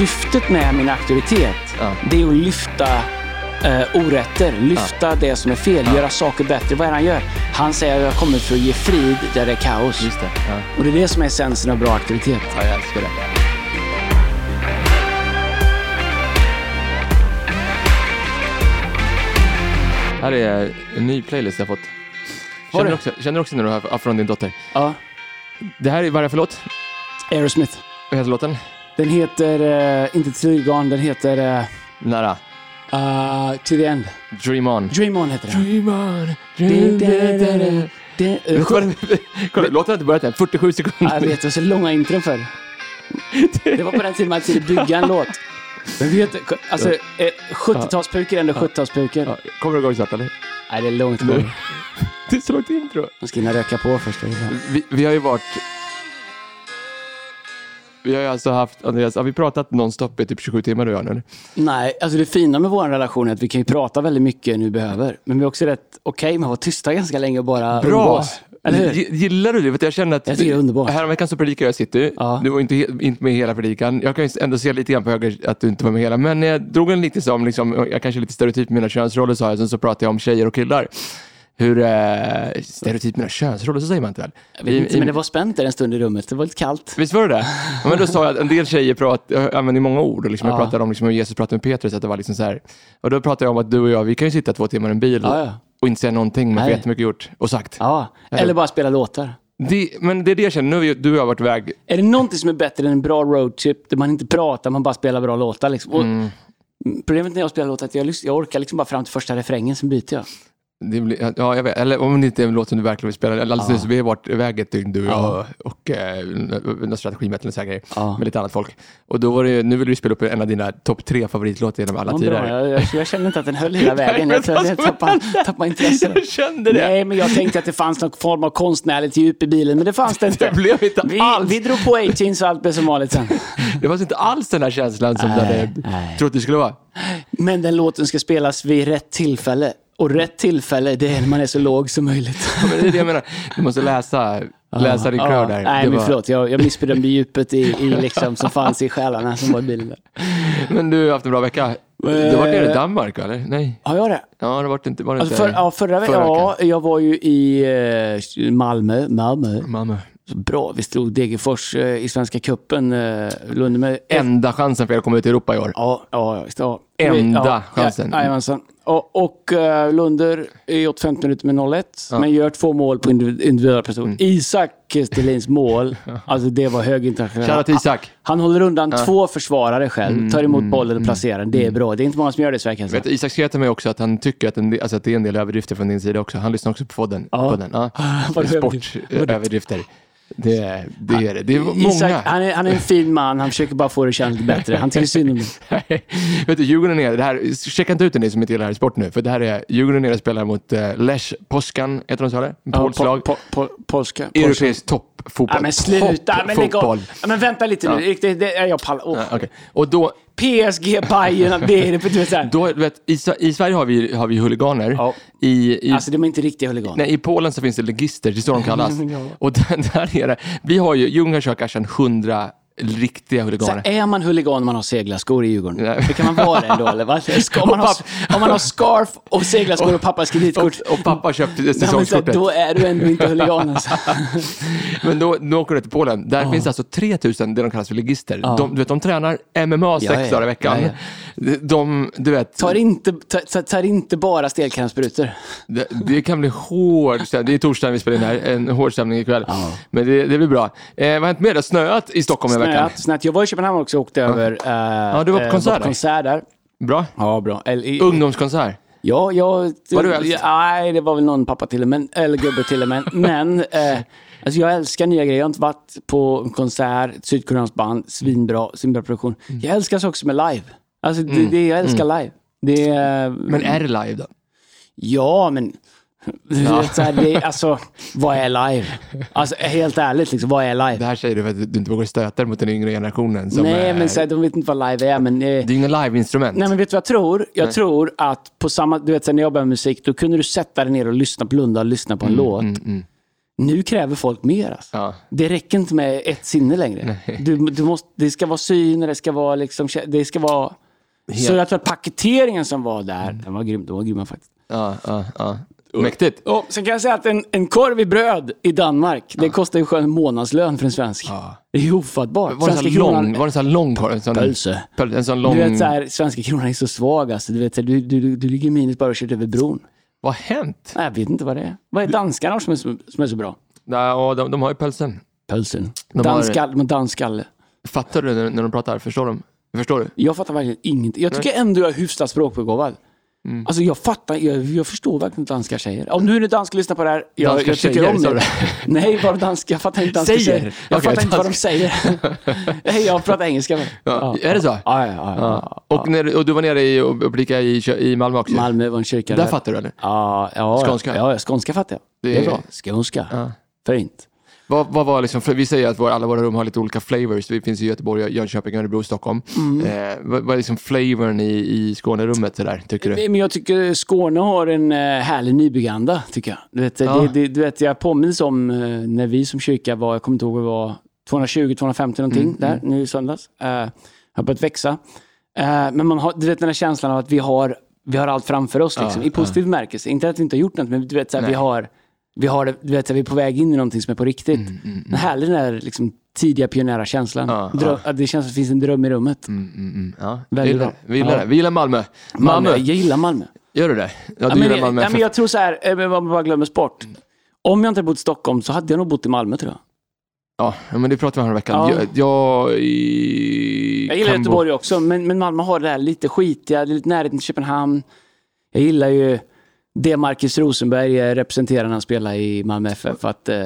syftet med min aktivitet, Ja. det är att lyfta eh, orätter, lyfta det som är fel, göra saker bättre. Vad är det han gör? Han säger att jag kommer för att ge frid där det är kaos. Det. Ja. Och det är det som är essensen av bra aktivitet. ja, jag älskar det. Här är en ny playlist jag fått. Känner du? också, känner också när du har från din dotter. Ja. Det här är, vad är det för låt? Aerosmith. Vad heter låten? Den heter, eh, inte Trilgarn, den heter eh, Nära. uh, To the End. Dream on. Dream On heter den. Dream on. Det- det- eh, Vet du vad det- Kolla, låten har inte börjat än. 47 sekunder. Jag vet, det var så långa intron för. Det var på den tiden man skulle bygga en låt. Men vet du, alltså, eh, 70-talspukor är ändå 70-talspukor. Ja, kommer du igång snart eller? Nej, det är långt kvar. Det är så långt intro. Man ska hinna röka på först. Vi, vi har ju varit... Vi har ju alltså haft, Andreas, har vi pratat nonstop i typ 27 timmar du och jag nu? Nej, alltså det fina med vår relation är att vi kan ju prata väldigt mycket nu vi behöver. Men vi är också rätt okej med att vara tysta ganska länge och bara umgås. Eller hur? G- Gillar du det? För jag känner att... Jag det är underbart. Häromveckan så predikade jag City. Ja. Du var inte, inte med hela predikan. Jag kan ju ändå se lite grann på höger att du inte var med hela. Men jag drog en lite som, liksom, jag kanske är lite stereotyp med mina könsroller sa jag. Sen så pratade jag om tjejer och killar. Hur, eh, stereotyp med mina könsroller, så säger man inte väl? Jag vet inte, men det var spänt där en stund i rummet. Det var lite kallt. Visst var det det? Ja, men då sa jag att en del tjejer pratar, jag använder många ord. Och liksom Jag Ja. pratade om liksom hur Jesus pratade med Petrus. Att det var liksom så här. Och då pratade jag om att du och jag, vi kan ju sitta två timmar i en bil Ja, och inte säga någonting, men få jättemycket gjort och sagt. Ja, eller bara spela låtar. Det, men det är det jag känner, nu har du och jag varit iväg. Är det någonting som är bättre än en bra roadtrip där man inte pratar, man bara spelar bra låtar? Liksom? Mm. Problemet när jag spelar låtar är att jag, jag orkar liksom bara fram till första refrängen, sen byter jag. Det blir, ja, jag vet, eller om det inte är en låt som du verkligen vill spela. Alldeles nyss, vi har varit iväg ett dygn, du och jag, och eh, någon strategimätare och så här grejer, Ja. med lite annat folk. Och då var det, nu vill du spela upp en av dina topp tre favoritlåtar genom alla Ja, tider. Jag, jag, jag kände inte att den höll hela vägen. men Jag, jag tappade, tappade intresse. Jag kände det. Nej, men jag tänkte att det fanns någon form av konstnärligt djup i bilen, men det fanns det inte. Det blev inte vi, alls. vi drog på 18 så allt blev som vanligt sen. Det var inte alls den här känslan som du Nej, hade nej. trott det skulle vara. Men den låten ska spelas vid rätt tillfälle. Och rätt tillfälle, det är när man är så låg som möjligt. Ja, men det är det jag menar. Du måste läsa, läsa din crowd där. Nej, men var- förlåt. Jag, jag missbedömde djupet i, i liksom, som fanns i själarna som var i bilen. Men du har haft en bra vecka. Du har varit nere i Danmark eller? Nej. Har jag det? Ja, det varit inte... Var det Alltså inte för, ja, förra veckan, ja, jag var ju i eh, Malmö. Malmö. Malmö. Bra, vi slog Degerfors eh, i Svenska cupen. Eh, med Enda chansen för er att komma ut i Europa i år. Ja, ja. Ja. Enda ja, chansen. Ja, jajamensan. och och uh, Lunder i 85 minuter med 0-1, men gör två mål på individ- individuella prestation. Mm. Isak Stelins mål, alltså det var hög internationell. Isak. Han håller undan två försvarare själv, tar emot bollen och placerar den. Det är bra. Det är inte många som gör det i Sverige kan jag säga. Vet, Isak skrev till mig också att han tycker att, en alltså att det är en del överdrifter från din sida också. Han lyssnar också på podden. Ja. podden. Ja. Är Sportöverdrifter. Det, det är det. Det är många. Isak, han, är, han är en fin man, han försöker bara få det att kännas lite bättre. Han tycker synd om det. Vet du, Djurgården är. Det här, checka inte ut den ni som inte gillar sport nu. För det här är Djurgården är och spelar mot uh, Lech Poskan, heter de så eller? Polskt lag. po, po, polska. polska. Europeisk toppfotboll. Ja, men sluta! Men lägg av! Ja, men vänta lite nu. Det är jag pallar. Åh. Ja, okej. Och då, PSG, Bayern, det är det. Du vet, så här. då du vet, i, I Sverige har vi, har vi huliganer. Ja. I, i, Alltså, de är inte riktiga huliganer. nej, I Polen så finns det legister, det är så de kallas. Och där, där är det. Vi har ju, Djurgården har kört kanske en hundra riktiga Så huliganer. här, är man huligan om man har seglarskor i Djurgården? Nej. Det kan man vara det ändå, eller? Va? Ska, om, man har, om man har scarf och seglarskor och pappas kreditkort, Och, och pappa köpte ja, så säsongskortet. då är du ändå inte huligan. Alltså. Men då, då åker du till Polen. Där finns alltså 3000, det de kallas för legister. De, du vet, de tränar MMA sex Ja, ja. dagar i veckan. Ja, De, du vet, Tar inte, tar, tar inte bara stelkrämsprutor. det, det kan bli hård stämning. Det är torsdagen vi spelar in här, en hård stämning ikväll. Men det, det blir bra. Eh, vad har hänt med det? Snöat i Stockholm veckan? Snöat, snöat. Jag var i Köpenhamn också och åkte över. eh, Ja, du var på eh, konsert där. konsert där. Bra. Ja, bra. Eller, Ungdomskonsert. Ja, jag... Var du äldst? Nej, det var väl någon pappa till och med, eller gubbe till och med. Men eh, alltså jag älskar nya grejer. Jag har inte varit på konsert, sydkoreanskt band, svinbra, svinbra produktion. Mm. Jag älskar saker som är live. Alltså, det, det, jag älskar live. Det. Men är det live då? Ja, men... Vet, så här, det, alltså, vad är live? Alltså, helt ärligt, liksom, vad är Det live? här säger du för att du inte vågar stöta mot den yngre generationen. Nej, är, men så här, de vet inte vad live är, men... Eh, Det är ju inga live-instrument. Nej, men vet du vad jag tror? Jag tror att på samma, du vet, så här, när jag började med musik, då kunde du sätta dig ner och lyssna, blunda och lyssna på en låt. Nu kräver folk mer. Alltså. Ja. Det räcker inte med ett sinne längre. Du, du måste, det ska vara syn det ska vara... Liksom, det ska vara så jag tror att paketeringen som var där, den var grym. Den var grymma faktiskt. Ja, ja, ja. Mäktigt. Och sen kan jag säga att en, en korv i bröd i Danmark, det kostar ju en månadslön för en svensk. Det är ofattbart. Var det kronan- lång, var det en sån lång korv? En sån, Pölse. pöl- En sån lång... Du vet, så här, svenska kronan är så svag alltså. Du, vet, så här, du, du, du ligger minus bara och kört över bron. Vad har hänt? Nej, jag vet inte vad det är. Vad är danskarna som är, så- som är så bra? Nej, och de, de har ju pölsen. Pölsen. De har- Danskall, danskalle. Fattar du när, när de pratar? Förstår de? Förstår du? Jag fattar verkligen ingenting. Jag tycker ändå jag är hyfsat språkbegåvad. Mm. Alltså jag fattar, jag, jag förstår verkligen vad danskar säger. Om nu är det danskar lyssnar på det här, jag, Danska jag tycker tjejer, om det. du? Nej, bara danska. Jag fattar inte danska Säger? säger. Jag Okej, fattar inte vad de danska. säger. Nej, jag pratar engelska. med. Ja, är det så? Ja, ja, ja. ja, Ja. ja. Och, när, och du var nere i, och och i, i Malmö också? Malmö var en kyrka Där fattar du eller? Ja, ja, Skånska? Ja, ja, skånska fattar jag. Det, Det är är- bra. Skånska. Ja. Fint. Vad, vad var liksom, för vi säger att vår, alla våra rum har lite olika flavors. Det finns i Göteborg, Jönköping, Örebro, Stockholm. Mm. Eh, vad, vad är liksom flavorn i, i Skånerummet sådär, tycker du? Men jag tycker Skåne har en eh, härlig nybygganda, tycker jag. Du vet, Ja. det, det, du vet, jag påminns om eh, när vi som kyrka var, jag kommer inte ihåg vad det var, 220-250 någonting Mm, där nu i söndags. Uh, har börjat växa. Eh, men man har, du vet den här känslan av att vi har, vi har allt framför oss, liksom, Ja, i positiv bemärkelse. Inte att vi inte har gjort något, men du vet, så vi har, vi har det, du vet, här, vi är på väg in i någonting som är på riktigt. En härlig den där liksom, tidiga pionjära känslan. Mm, Ja, Dröm, att Det känns som det finns en dröm i rummet. Mm, mm, mm. Ja, vi Väldigt gillar. Vi gillar Ja. det. Vi gillar Malmö. Malmö. Malmö. Jag gillar Malmö. Gör du det? Ja, du Ja, men, gillar Malmö. ja, men jag tror så här, eh, om man bara glömmer sport. Om jag inte bott i Stockholm så hade jag nog bott i Malmö tror jag. Ja, men det pratade vi om här veckan. Ja. Jag, jag, i, Jag gillar Göteborg också, men, men Malmö har det där lite skitiga, det är lite närheten till Köpenhamn. Jag gillar ju det Marcus Rosenberg eh, representerar när han spelar i Malmö FF. Att eh,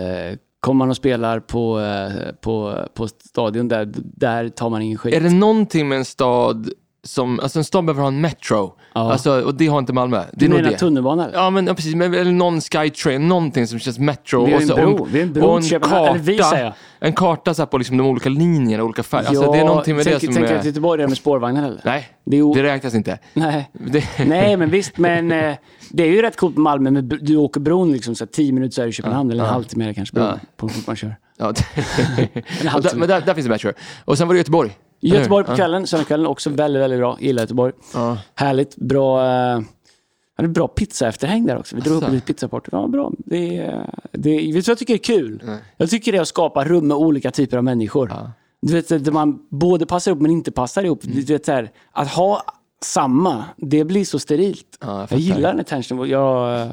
kommer man och spelar på, eh, på, på stadion där, där tar man ingen skit. Är det någonting med en stad som, alltså en stad behöver ha en metro. Ja. Alltså, och det har inte Malmö. Det du menar det. tunnelbana eller? Ja, men ja, precis. Men, eller någon skytrain, någonting som känns metro. Vi har en bro. Vi har en bro och en Köpenhamn. Eller vi, karta- säger jag. En karta så på liksom de olika linjerna, olika färger. Alltså, det är någonting med tänk, det som Tänker är... du att Göteborg är med spårvagnar eller? Nej, Det är o- det räknas inte. Nej. Det... Nej, men visst. Men eh, det är ju rätt coolt med Malmö. Men du åker bron liksom så här, tio minuter så är du i Köpenhamn. eller en halvtimme är det kanske bron Ja. på hur fort man kör. Ja, halvtimme. men där, där finns det metro. Och sen var det Göteborg. Göteborg på kvällen, söndagskvällen också väldigt, väldigt bra. Gillar Göteborg. Ja. Härligt, bra, eh, ja, det är bra pizza efterhäng där också. Vi drog upp Asså. lite pizzaporter. Ja, bra. Det, det, vet du vad jag tycker är kul? Jag tycker det är att skapa rum med olika typer av människor. Ja. Du vet, där man både passar ihop men inte passar ihop. Du vet, så här, att ha samma, det blir så sterilt. Ja, jag jag, gillar den attention. Jag eh,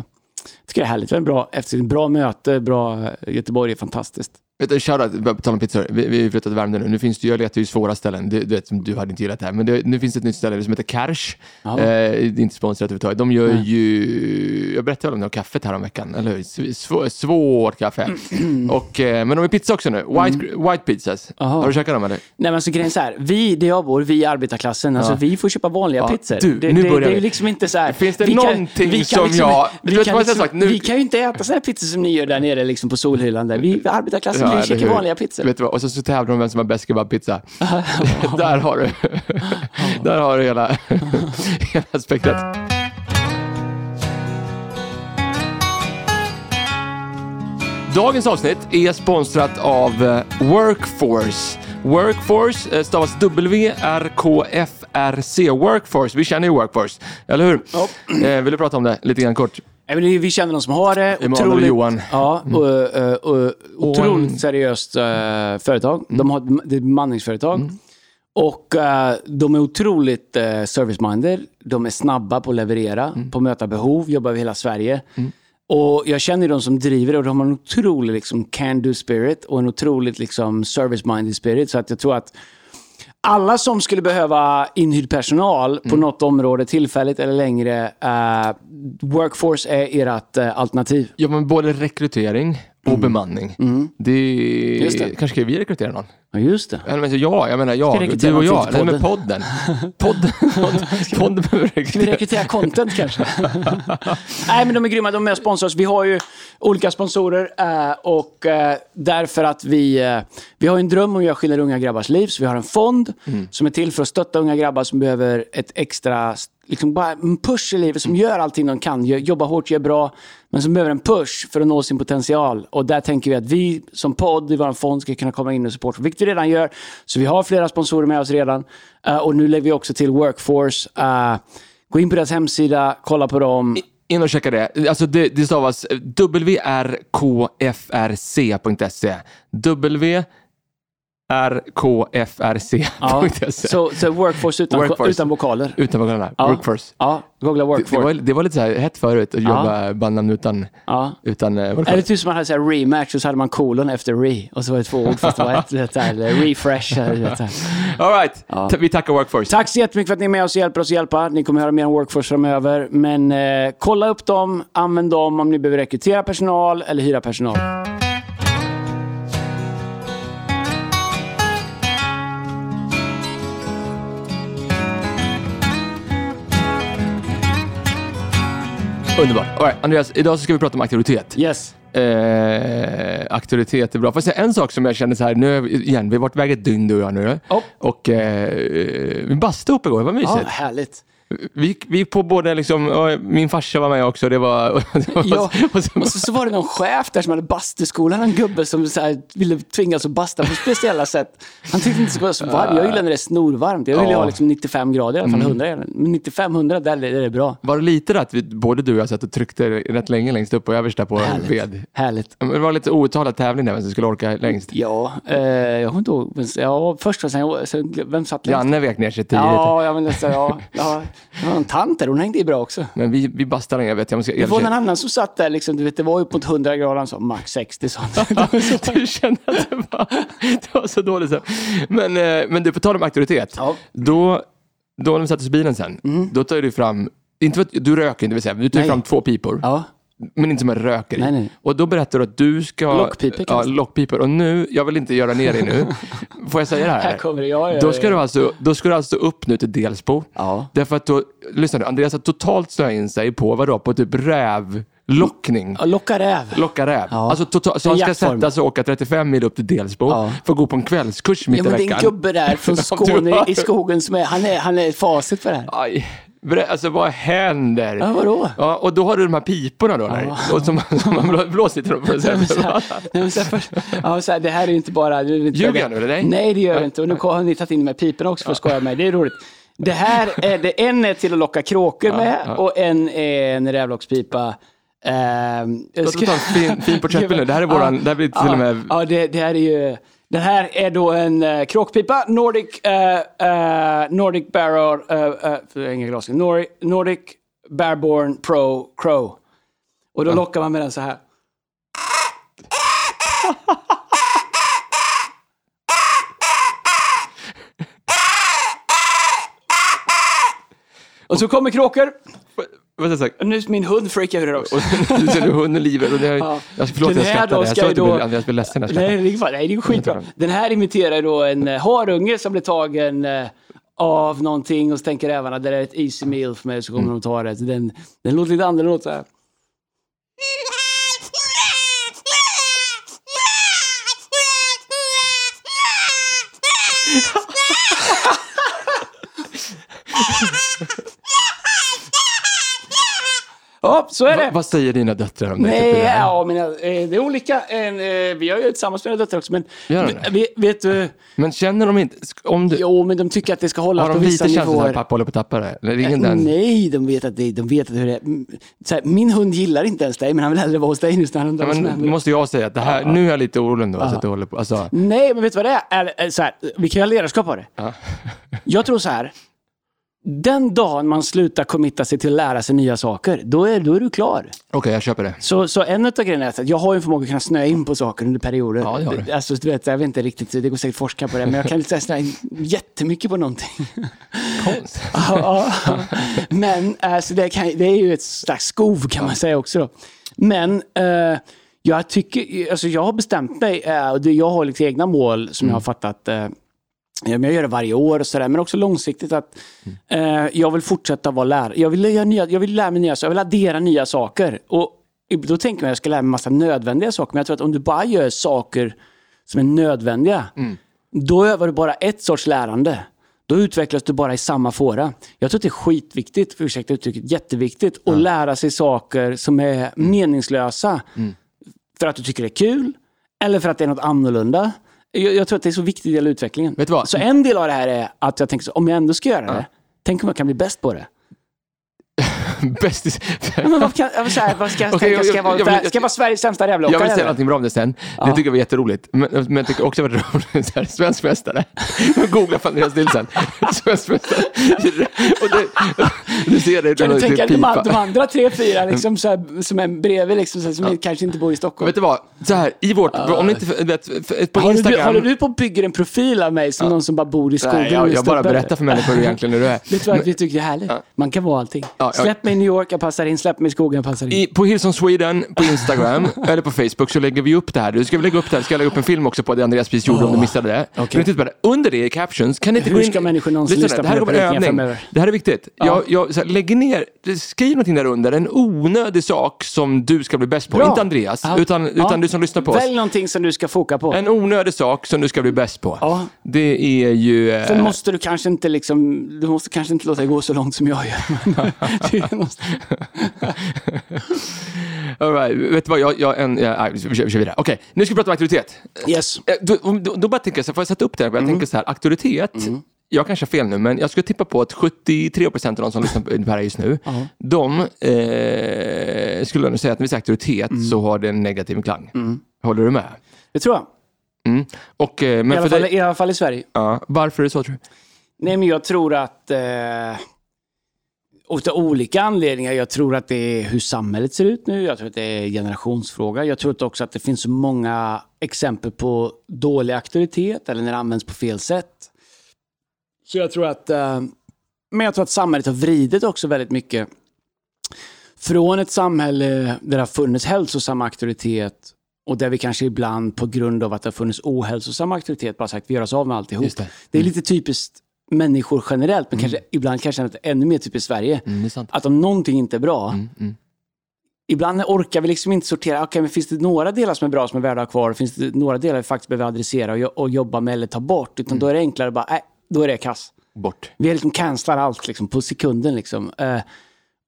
tycker det är härligt. Det är en bra, efter en bra möte, bra Göteborg är fantastiskt. Vet du, shoutout, på tal om pizzor. Vi, vi flyttat till Värmdö nu. Nu finns det, jag letar ju svåra ställen. Du, du vet, du hade inte gillat det här. Men det, nu finns det ett nytt ställe som heter Kärch. Ja. Eh, det är inte sponsrat överhuvudtaget. De gör Nej. ju, jag berättade om det, om kaffet här om veckan, eller hur? Sv- Svår, svårt kaffe. Och, eh, men de är pizza också nu. White, white pizzas. Aha. Har du käkat dem eller? Nej men alltså grejen är så här, vi där jag bor, vi i arbetarklassen, alltså Ja. vi får köpa vanliga Ja, pizzor. du, det, nu det, börjar det är vi. liksom inte så här. Finns det vi kan- någonting vi kan som liksom, jag- Vi kan, vad jag har liksom, sagt nu? vi kan ju inte äta sådana här pizzor som ni gör där nere liksom på Solhyllan. Där. Vi arbetarklassen, Ja, käkar vanliga pizzor. Vet du vad? Och så, så tävlar de om vem som har bäst kebabpizza. Där har du. Där har du hela, hela spektrat. Dagens avsnitt är sponsrat av eh, Workforce. Workforce eh, stavas W-R-K-F-R-C. Workforce, vi känner ju Workforce, eller hur? Eh, vill du prata om det lite grann kort? Men vi känner någon som har det. Emanuel och Johan. Mm. Ja, och, och, och, otroligt seriöst eh, företag. Mm. De har det är ett bemanningsföretag. Och eh, de är otroligt uh, service-minded. De är snabba på att leverera, Mm. på att möta behov, jobbar över hela Sverige. Och jag känner de som driver det och de har en otrolig liksom, can-do spirit och en otroligt liksom, service-minded spirit. Så att jag tror att alla som skulle behöva inhyrd personal på något område, tillfälligt eller längre, eh, Workforce är ert eh, alternativ. Ja, men både rekrytering och bemanning. Det, Mm. Just det. Kanske ska vi rekrytera någon? Ja, just det. Eller men, ja, jag menar jag, rekrytera du och jag. Nej, men podden. Podden, podden, behöver Ska vi rekrytera. rekrytera content kanske? Nej, men de är grymma. De är med sponsrar oss. Vi har ju olika sponsorer eh, och eh, därför att vi, eh, vi har en dröm om att göra skillnad i unga grabbars liv. Så vi har en fond som är till för att stötta unga grabbar som behöver ett extra liksom bara en push i livet som gör allting de kan. Jobbar hårt, gör bra, men som behöver en push för att nå sin potential. Och där tänker vi att vi som podd i vår fond ska kunna komma in och supporta, vilket vi redan gör. Så vi har flera sponsorer med oss redan. Uh, och nu lägger vi också till Workforce. Uh, gå in på deras hemsida, kolla på dem. In och checka det. Alltså det, det stavas wrkfrc.se. W rkfrc.se. Ja, så, så Workforce utan, Workforce. utan vokaler. Utan vokalerna. Ja. Workforce. Ja, googla Det, Workforce. det, var, det var lite så här hett förut att jobba bandnamn utan, Ja. utan eh, workforce. Eller typ som man hade så här rematch och så hade man kolon efter re. Och så var det två ord fast det var ett. vet, eller refresh. eller du vet, så här. All right. Ta- Vi tackar Workforce. Tack så jättemycket för att ni är med oss och hjälper oss hjälpa. Ni kommer höra mer om Workforce framöver. Men eh, kolla upp dem, använd dem om ni behöver rekrytera personal eller hyra personal. Underbart. All right, Andreas, idag så ska vi prata om auktoritet. Yes. Eh, auktoritet är bra. Får jag säga en sak som jag känner så här, nu igen, vi har varit iväg ett dygn du och jag nu. Ja. Och eh, vi bastade upp igår, det var mysigt. Ja, härligt. Vi, vi på både liksom, och min farsa var med också, det var... var- Ja, och så- och så, så var det någon chef där som hade bastuskolan, en gubbe som så här, ville tvingas att basta på speciella sätt. Han tyckte inte det skulle vara så varmt. Jag gillar när det är snorvarmt. Jag vill Ja. ha liksom 95 grader i alla fall, 100 grader. Men 95-100, där är det bra. Var det lite att vi, både du och jag satt och tryckte rätt länge längst upp på översta på ved? Härligt. Det var lite outtalad tävling där, vem som skulle orka längst. Ja, eh, jag kommer inte ihåg. Ja, först och sen, sen vem satt längst? Janne vek ner sig tidigt. Ja, jag men, så, ja, ja. Var en tant där, hon hängde i bra också. Men vi, vi bastade jag vet. Jag måste, Det var en annan som satt där, liksom, du vet, det var upp mot 100 grader, han sa max 60 sånt. du kände att det var, det var så dåligt. Så. Men, eh, men du, på tal om auktoritet. Ja. Då, då när vi satte oss i bilen sen, då tar du fram, inte för att du röker inte vill säga, men du tar Nej. fram två pipor. Ja, Men inte som en röker. Nej, nej. Och då berättar du att du ska... Lockpipor Ja, lockpipor. Och nu, jag vill inte göra ner dig nu. Får jag säga det här? här kommer det. Ja, ja, Då ska, du alltså, då ska du alltså upp nu till Delsbo. Ja. Därför att då, lyssna nu, Andreas har totalt snöat in sig på vadå? På typ rävlockning. Ja, locka räv. Locka räv. Ja. Alltså total, så han ska sätta sig och åka 35 mil upp till Delsbo Ja. för att gå på en kvällskurs mitt Ja, i men det är en veckan. gubbe där från Skåne i skogen som är, han är, han är facit för det här. Aj. Alltså vad händer? Ja, vadå? Ja, och då har du de här piporna då, där, och som, som man blå- blåser på. Nej, men så här, nej, så här, först, ja, så här, det här är ju inte bara... Ljuger jag nu, eller nej? Nej, det gör jag inte. Och nu har ni tagit in de här piporna också för att skoja med mig. Det är roligt. Det här är, det, en är till att locka kråkor med och en är en rävlockspipa. Jag Låt oss ta en fin, fin porträttbild nu. Det här är våran, det här blir till ja, och med... Ja, det, det här är ju... Den här är då en uh, kråkpipa, Nordic, eh, eh, Nordic Barrel, uh, uh, inga glas, Nordic, Nordic Barborn Pro Crow. Och då lockar man med den så här. Och så kommer kråkor. Vad ska jag nu min hund freakar ur också. Nu ser du hunden livet. Och det, Ja. jag, förlåt, Den jag här skrattade. då Jag ska sa att du blev, Andreas blev ledsen. jag Nej, skrattade. det är fan- nej, det är skitbra. Den här imiterar då en uh, harunge som blir tagen eh, av någonting och så tänker rävarna det är ett easy meal för mig så kommer de ta det. Så den, den låter lite annorlunda. så här. Så är Va, det. vad säger dina döttrar om det? Nej, det? ja, mina, eh, det är olika. Eh, vi har ju tillsammans med mina döttrar också, men Gör de v- det? vet, du, Men känner de inte... Om du, jo, men de tycker att det ska hållas har på de vissa lite känsla nivåer. att pappa håller på att tappa det? Eller är ingen den? Nej, de vet att det, de vet att hur det är. Mm, här, min hund gillar inte ens dig, men han vill hellre vara hos dig nu. undrar Ja, men måste jag säga att det här, nu är jag lite orolig ändå. Så att du håller på. Alltså, Nej, men vet du vad det är? Eller, så här, vi kan ju ha ledarskap av det. Ja. Jag tror så här. Den dagen man slutar committa sig till att lära sig nya saker, då är, då är du klar. Okej, jag köper det. Så, så en av grejerna är att jag har en förmåga att kunna snöa in på saker under perioder. Ja, det har du. Alltså, du vet, jag vet inte riktigt, det går säkert att forska på det, men jag kan lite snöa in jättemycket på någonting. Konst. Ja, ja. Men alltså, det, kan, det är ju ett slags skov kan man säga också. Då. Men eh, jag tycker, alltså jag har bestämt mig, eh, och det, jag har lite egna mål som jag har fattat. Eh, jag gör det varje år och sådär, men också långsiktigt att eh, jag vill fortsätta vara lärare. Jag vill, göra nya, jag vill lära mig nya saker, jag vill addera nya saker. Och då tänker man att jag ska lära mig massa nödvändiga saker, men jag tror att om du bara gör saker som är nödvändiga, då övar du bara ett sorts lärande. då utvecklas du bara i samma fåra. Jag tror att det är skitviktigt, för ursäkta uttrycket, jätteviktigt att lära sig saker som är meningslösa. För att du tycker det är kul, eller för att det är något annorlunda. Jag, jag tror att det är så viktig del av utvecklingen. Vet du vad? Så en del av det här är att jag tänker så, om jag ändå ska göra det, tänk om jag kan bli bäst på det. Bästis. Ja, Men vad, kan, jag säga, vad ska jag? Ska jag, jag- vara, jag vill- ska jag vara Sveriges sämsta Jag rävlockare? vill säga någonting bra om det sen. Det tycker jag var jätteroligt. Men, men jag tycker också att det var roligt. Så här, Svensk mästare. Googla på Andreas Nilsson. Svensk mästare. Och det, du ser det. Kan du är tänka de, an- de andra tre, fyra liksom, så här, som är bredvid, liksom, så här, som kanske inte bor i Stockholm? Vet du vad? Så här, i vårt, om ni inte, vet, på Håller du, Instagram. håller du på och bygger en profil av mig som någon som bara bor i skogen? Nej, jag, jag bara berättar för människor hur egentligen du är. Det tror jag att vi tycker är härligt. Man kan vara allting. ja. Släpp mig i New York, jag passar in. Släpp mig i skogen, jag passar in. I, på Hillsong Sweden, på Instagram eller på Facebook så lägger vi upp det här. Du ska vi lägga upp det här? Ska jag lägga upp en film också på det Andreas precis gjorde om du missade det? Men titta på det. Under det i captions, kan ni inte Hur gå in... ska människor någonsin Lyssna, lyssna det här på mina en predikningar övning. framöver? Det här är viktigt. Jag, jag, så här, lägger ner, skriv någonting där under, en onödig sak som du ska bli bäst på. Bra. Inte Andreas, Ja. utan, utan Ja. du som lyssnar på oss. Välj någonting som du ska foka på. En onödig sak som du ska bli bäst på. Ja. Det är ju... eh, Sen måste du kanske inte liksom, du måste kanske inte låta det gå så långt som jag gör. Måste- all right. Vet du vad, jag, jag, en, ja, nej, vi kör, vi kör vidare. Okej, nu ska vi prata om auktoritet. yes. Eh, Då, då, då bara tänker jag, så får jag sätta upp det här? Jag tänker så här, auktoritet, jag kanske har fel nu, men jag skulle tippa på att 73% av de som lyssnar på det här just nu, de eh, skulle nog säga att när vi säger auktoritet så har det en negativ klang. Håller du med? Det tror jag. Mm. Och, eh, I men alla, för fall, dig, I alla fall i Sverige. ja, varför är det så tror du? Nej, men jag tror att... Eh, av olika anledningar. Jag tror att det är hur samhället ser ut nu. Jag tror att det är generationsfråga. Jag tror också att det finns så många exempel på dålig auktoritet eller när det används på fel sätt. Så jag tror att... Eh, men jag tror att samhället har vridit också väldigt mycket från ett samhälle där det har funnits hälsosam auktoritet och där vi kanske ibland på grund av att det har funnits ohälsosam auktoritet bara sagt vi gör oss av med alltihop. Det. det är lite typiskt människor generellt, men kanske ibland kanske ännu mer typiskt Sverige. Mm. Att om någonting inte är bra, Mm, mm. ibland orkar vi liksom inte sortera. Okej, men finns det några delar som är bra som är värda att ha kvar? Finns det några delar vi faktiskt behöver adressera och, jo- och jobba med eller ta bort? Utan då är det enklare att bara, nej, då är det kass. Bort. Vi liksom cancelar allt liksom, på sekunden. Liksom. Eh,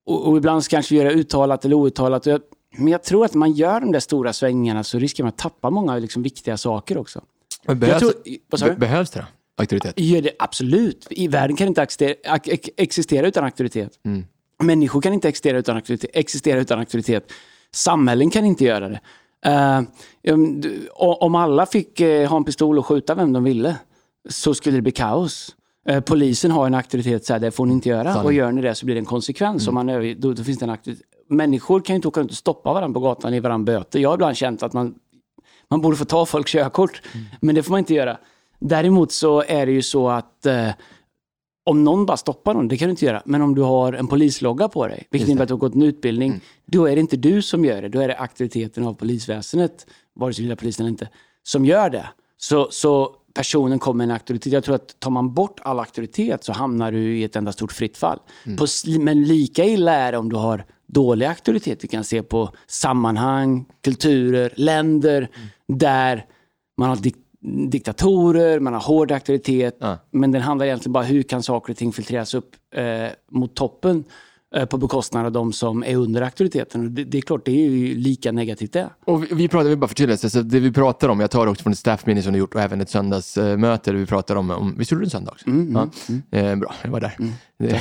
och, och ibland så kanske vi gör det uttalat eller outtalat. Jag, men jag tror att när man gör de där stora svängningarna så riskerar man att tappa många liksom, viktiga saker också. Men behövs, tror- be- behövs det då? Auktoritet? Gör det absolut. I världen kan inte existera, ex- existera utan auktoritet. Mm. Människor kan inte existera utan auktoritet. Existera utan auktoritet. Samhällen kan inte göra det. Eh, om alla fick eh, ha en pistol och skjuta vem de ville så skulle det bli kaos. Eh, polisen har en auktoritet, så här, det får ni inte göra. Sanning. Och gör ni det så blir det en konsekvens. Om man då, då finns det en auktoritet. Människor kan ju inte åka runt och stoppa varandra på gatan och ge varandra böter. Jag har ibland känt att man, man borde få ta folks körkort, men det får man inte göra. Däremot så är det ju så att eh, om någon bara stoppar någon, det kan du inte göra. Men om du har en polislogga på dig, vilket innebär att du har gått en utbildning, då är det inte du som gör det. Då är det auktoriteten av polisväsendet, vare sig lilla polisen eller inte, som gör det. Så, så personen kommer med en auktoritet. Jag tror att tar man bort all auktoritet så hamnar du i ett enda stort fritt fall. På, sli- men lika illa är det om du har dålig auktoritet. Vi kan se på sammanhang, kulturer, länder där man har diktatorer, man har hård auktoritet. Ja. Men den handlar egentligen bara hur kan saker och ting filtreras upp eh, mot toppen på bekostnad av de som är under auktoriteten. Och det, det är klart, det är ju lika negativt det. Och vi, vi pratar, vi bara för tydlighet, så det vi pratar om, jag tar det också från ett staffminne som du gjort och även ett söndagsmöte där vi pratar om, om visst gjorde du en söndag också? ja. Eh, bra, jag var där. Det-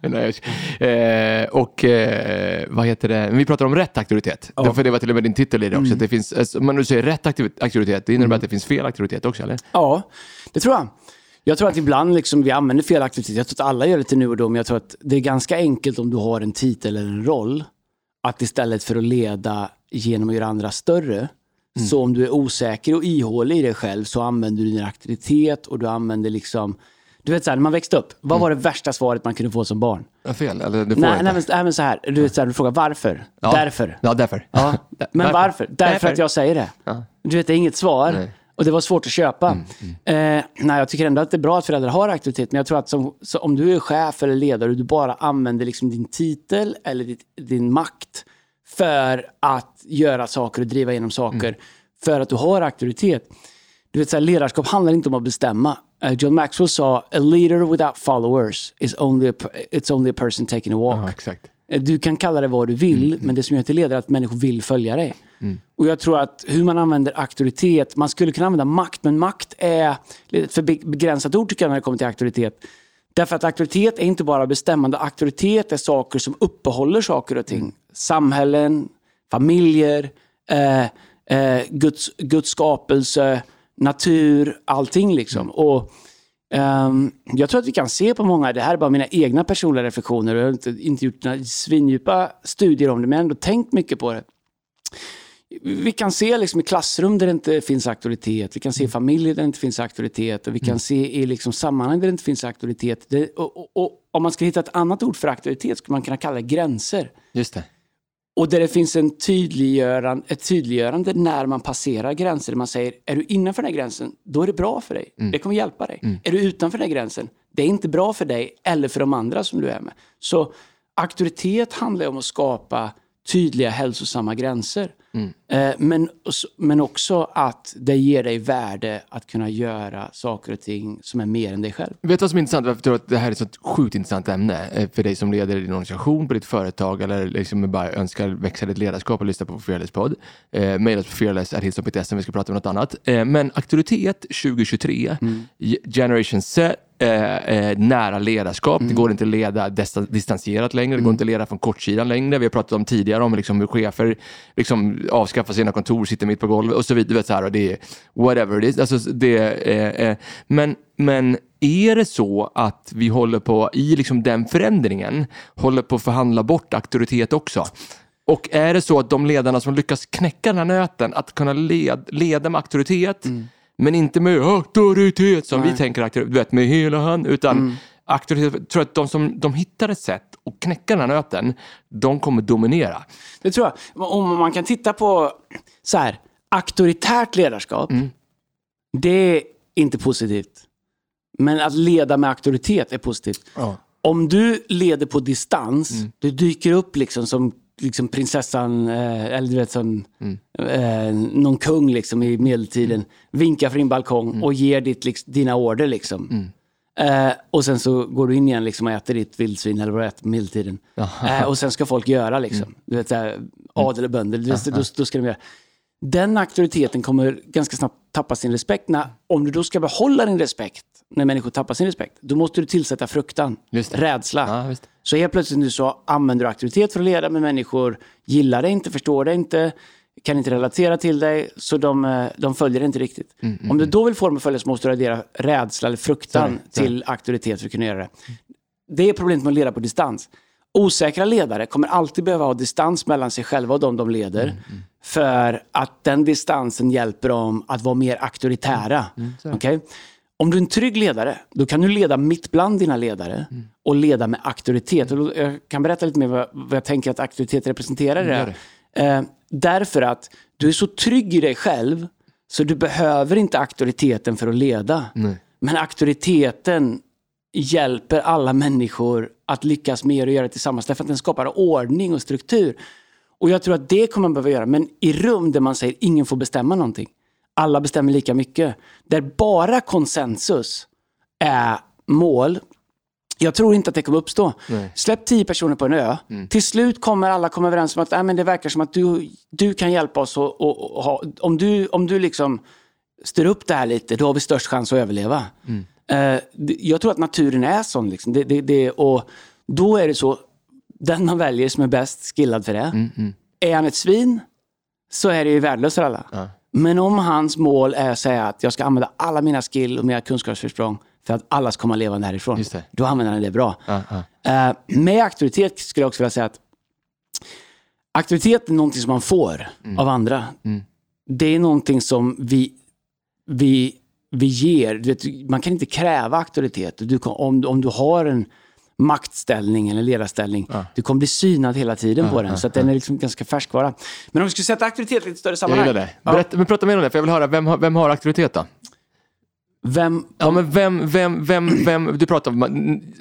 Nej, eh, och eh, vad heter det, vi pratar om rätt auktoritet. Ja. För det var till och med din titel i det också. Att det finns, alltså, man nu säger rätt aktiv- auktoritet, det innebär att det finns fel auktoritet också, eller? Ja, det tror jag. Jag tror att ibland liksom vi använder fel aktivitet. Jag tror att alla gör det till nu och då, men jag tror att det är ganska enkelt om du har en titel eller en roll, att istället för att leda genom att göra andra större, så om du är osäker och ihålig i dig själv så använder du din aktivitet och du använder liksom, du vet så här, när man växte upp, vad var det värsta svaret man kunde få som barn? Fel, eller du får Nej, inte. nej, men, nej, men så här, du vet så här, du frågar varför? Ja. Därför. Ja, därför. Ja, men varför? Därför, att jag säger det. Ja. Du vet, det är inget svar. Nej. Och det var svårt att köpa. Eh, nej, jag tycker ändå att det är bra att föräldrar har aktivitet, men jag tror att som, om du är chef eller ledare och du bara använder liksom din titel eller ditt, din makt för att göra saker och driva igenom saker, för att du har auktoritet. Du vet, så här, ledarskap handlar inte om att bestämma. eh, John Maxwell sa, a leader without followers is only a, it's only a person taking a walk. Ja, exakt. Eh, Du kan kalla det vad du vill, men det som gör till ledare är att människor vill följa dig. Och jag tror att hur man använder auktoritet, man skulle kunna använda makt, men makt är ett för be- begränsat ord tycker jag när det kommer till auktoritet. Därför att auktoritet är inte bara bestämmande, auktoritet är saker som uppehåller saker och ting. Samhällen, familjer, eh, eh, Guds, Guds skapelse, natur, allting liksom. Och Ehm, jag tror att vi kan se på många, det här är bara mina egna personliga reflektioner, och jag har inte, inte gjort några svindjupa studier om det, men ändå tänkt mycket på det. Vi kan se liksom i klassrum där det inte finns auktoritet, vi kan se i familjer där det inte finns auktoritet och vi kan se i liksom sammanhang där det inte finns auktoritet. Det, och, och, och om man ska hitta ett annat ord för auktoritet skulle man kunna kalla det gränser. Just det. Och där det finns en tydliggörande, ett tydliggörande när man passerar gränser. Där man säger, är du innanför den här gränsen, då är det bra för dig. Det kommer hjälpa dig. Är du utanför den här gränsen, det är inte bra för dig eller för de andra som du är med. Så auktoritet handlar om att skapa tydliga, hälsosamma gränser. Eh, men, men också att det ger dig värde att kunna göra saker och ting som är mer än dig själv. Vet du vad som är intressant? Varför jag tror att det här är ett sånt sjukt intressant ämne eh, för dig som leder din organisation, på ditt företag eller liksom bara önskar växa ditt ledarskap och lyssna på Fearless podd. Eh, Mejla oss på fearless.hillstone.se om vi ska prata om något annat. Eh, men auktoritet 2023, Ge- Generation Z, eh, eh, nära ledarskap. Det går inte att leda dista- distanserat längre. Det går inte att leda från kortsidan längre. Vi har pratat om tidigare om liksom hur chefer liksom avskaffar sina kontor, sitter mitt på golvet och så vidare. Så här, och det är whatever it is. Alltså, det, eh, eh, men, men är det så att vi håller på, i liksom den förändringen, håller på att förhandla bort auktoritet också? Och är det så att de ledarna som lyckas knäcka den här nöten, att kunna led, leda med auktoritet, men inte med auktoritet som vi tänker auktoritet, du vet, med hela hand, utan auktoritet. Jag tror att de som de hittar ett sätt att knäcka den här nöten, de kommer dominera. Det tror jag. Om man kan titta på så här, auktoritärt ledarskap, det är inte positivt. Men att leda med auktoritet är positivt. Ja. Om du leder på distans, du dyker upp liksom som liksom prinsessan, eh, eller du vet som eh, någon kung liksom i medeltiden, vinkar från din balkong och ger ditt, liksom, dina order. Liksom. Eh, och sen så går du in igen liksom, och äter ditt vildsvin eller vad du äter på medeltiden. Eh, och sen ska folk göra liksom. Du vet, så här, adel och bönder, du vet, då, då ska de göra. Den auktoriteten kommer ganska snabbt tappa sin respekt. När, om du då ska behålla din respekt när människor tappar sin respekt, då måste du tillsätta fruktan, rädsla. Ja, så helt plötsligt nu så använder du auktoritet för att leda, men människor gillar det inte, förstår det inte, kan inte relatera till dig, så de, eh, de följer inte riktigt. Mm, Om du då vill få dem att följa så måste du addera rädsla eller fruktan det, är det. till auktoritet för att kunna göra det. Det är problemet med att leda på distans. Osäkra ledare kommer alltid behöva ha distans mellan sig själva och de de leder. Mm, För att den distansen hjälper dem att vara mer auktoritära. Mm, Okej? Om du är en trygg ledare, då kan du leda mitt bland dina ledare Mm. och leda med auktoritet. Då- jag kan berätta lite mer vad, jag tänker att auktoritet representerar. i det här. Eh, därför att du är så trygg i dig själv så du behöver inte auktoriteten för att leda. Men auktoriteten hjälper alla människor att lyckas mer och göra det tillsammans. Därför att den skapar ordning och struktur. Och jag tror att det kommer man behöva göra. Men i rum där man säger ingen får bestämma någonting. Alla bestämmer lika mycket. Där bara konsensus är mål. Jag tror inte att det kommer uppstå. Släpp tio personer på en ö. Till slut kommer alla komma överens om att äh, men det verkar som att du, du kan hjälpa oss. Och, och, och ha, om du, om du liksom styr upp det här lite, då har vi störst chans att överleva. Eh, det- jag tror att naturen är sån. Liksom. Det, det, det, och då är det så, den man väljer som är bäst skillad för det. Är han ett svin så är det ju värdelöst för alla. Men om hans mål är att säga att jag ska använda alla mina skill och mina kunskapsförsprång för att alla ska komma levande härifrån. Just det. Då använder han det bra. Ja, ja. Eh, med auktoritet skulle jag också vilja säga att auktoritet är någonting som man får av andra. Det är någonting som vi, vi, vi ger. Du vet, man kan inte kräva auktoritet. Du, om, om du har en maktställning eller ledarställning, du kommer bli synad hela tiden på den. Så att den är liksom ganska färskvara. Men om vi skulle sätta auktoritet i lite större Jag sammanhang. gillar det. Ja. Berätta, men prata mer om det, för jag vill höra, vem har, vem har auktoritet då? Vem, Ja, men vem, vem, vem, vem, du pratar om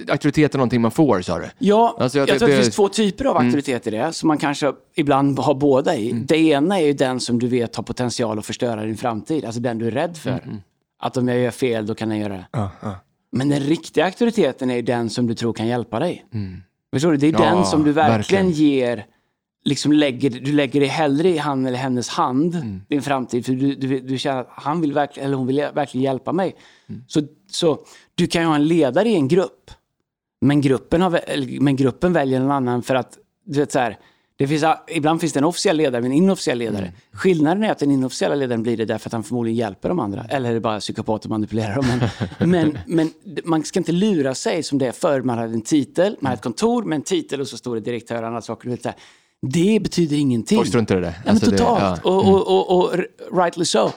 auktoritet är någonting man får, sa du? Ja, Alltså, jag jag, tycker tror att det det- finns två typer av auktoritet i det, som man kanske ibland har båda i. Det ena är ju den som du vet har potential att förstöra din framtid, alltså den du är rädd för. Att om jag gör fel, då kan jag göra det. Ja, ja. Men den riktiga auktoriteten är ju den som du tror kan hjälpa dig. Mm. Förstår du? Det är Ja, den som du verkligen, verkligen. ger, liksom lägger, du lägger dig hellre i han eller hennes hand, Mm. din framtid, för du, du, du känner att han vill verkligen, eller hon vill verkligen hjälpa mig. Mm. Så, så du kan ju ha en ledare i en grupp, men gruppen, har, men gruppen väljer en annan för att, du vet så här, det finns, ibland finns det en officiell ledare och en inofficiell ledare. Mm. Skillnaden är att den inofficiella ledaren blir det därför att han förmodligen hjälper de andra. Eller är det bara psykopat och manipulerar dem. Men, men, men man ska inte lura sig som det är förr. Man hade en titel, man hade ett kontor med en titel och så stod det direktör och andra saker. Det betyder ingenting. Folk struntar i det. Ja, men Alltså, det- totalt. ja. Mm. Och, och, och, och rightly so. Um,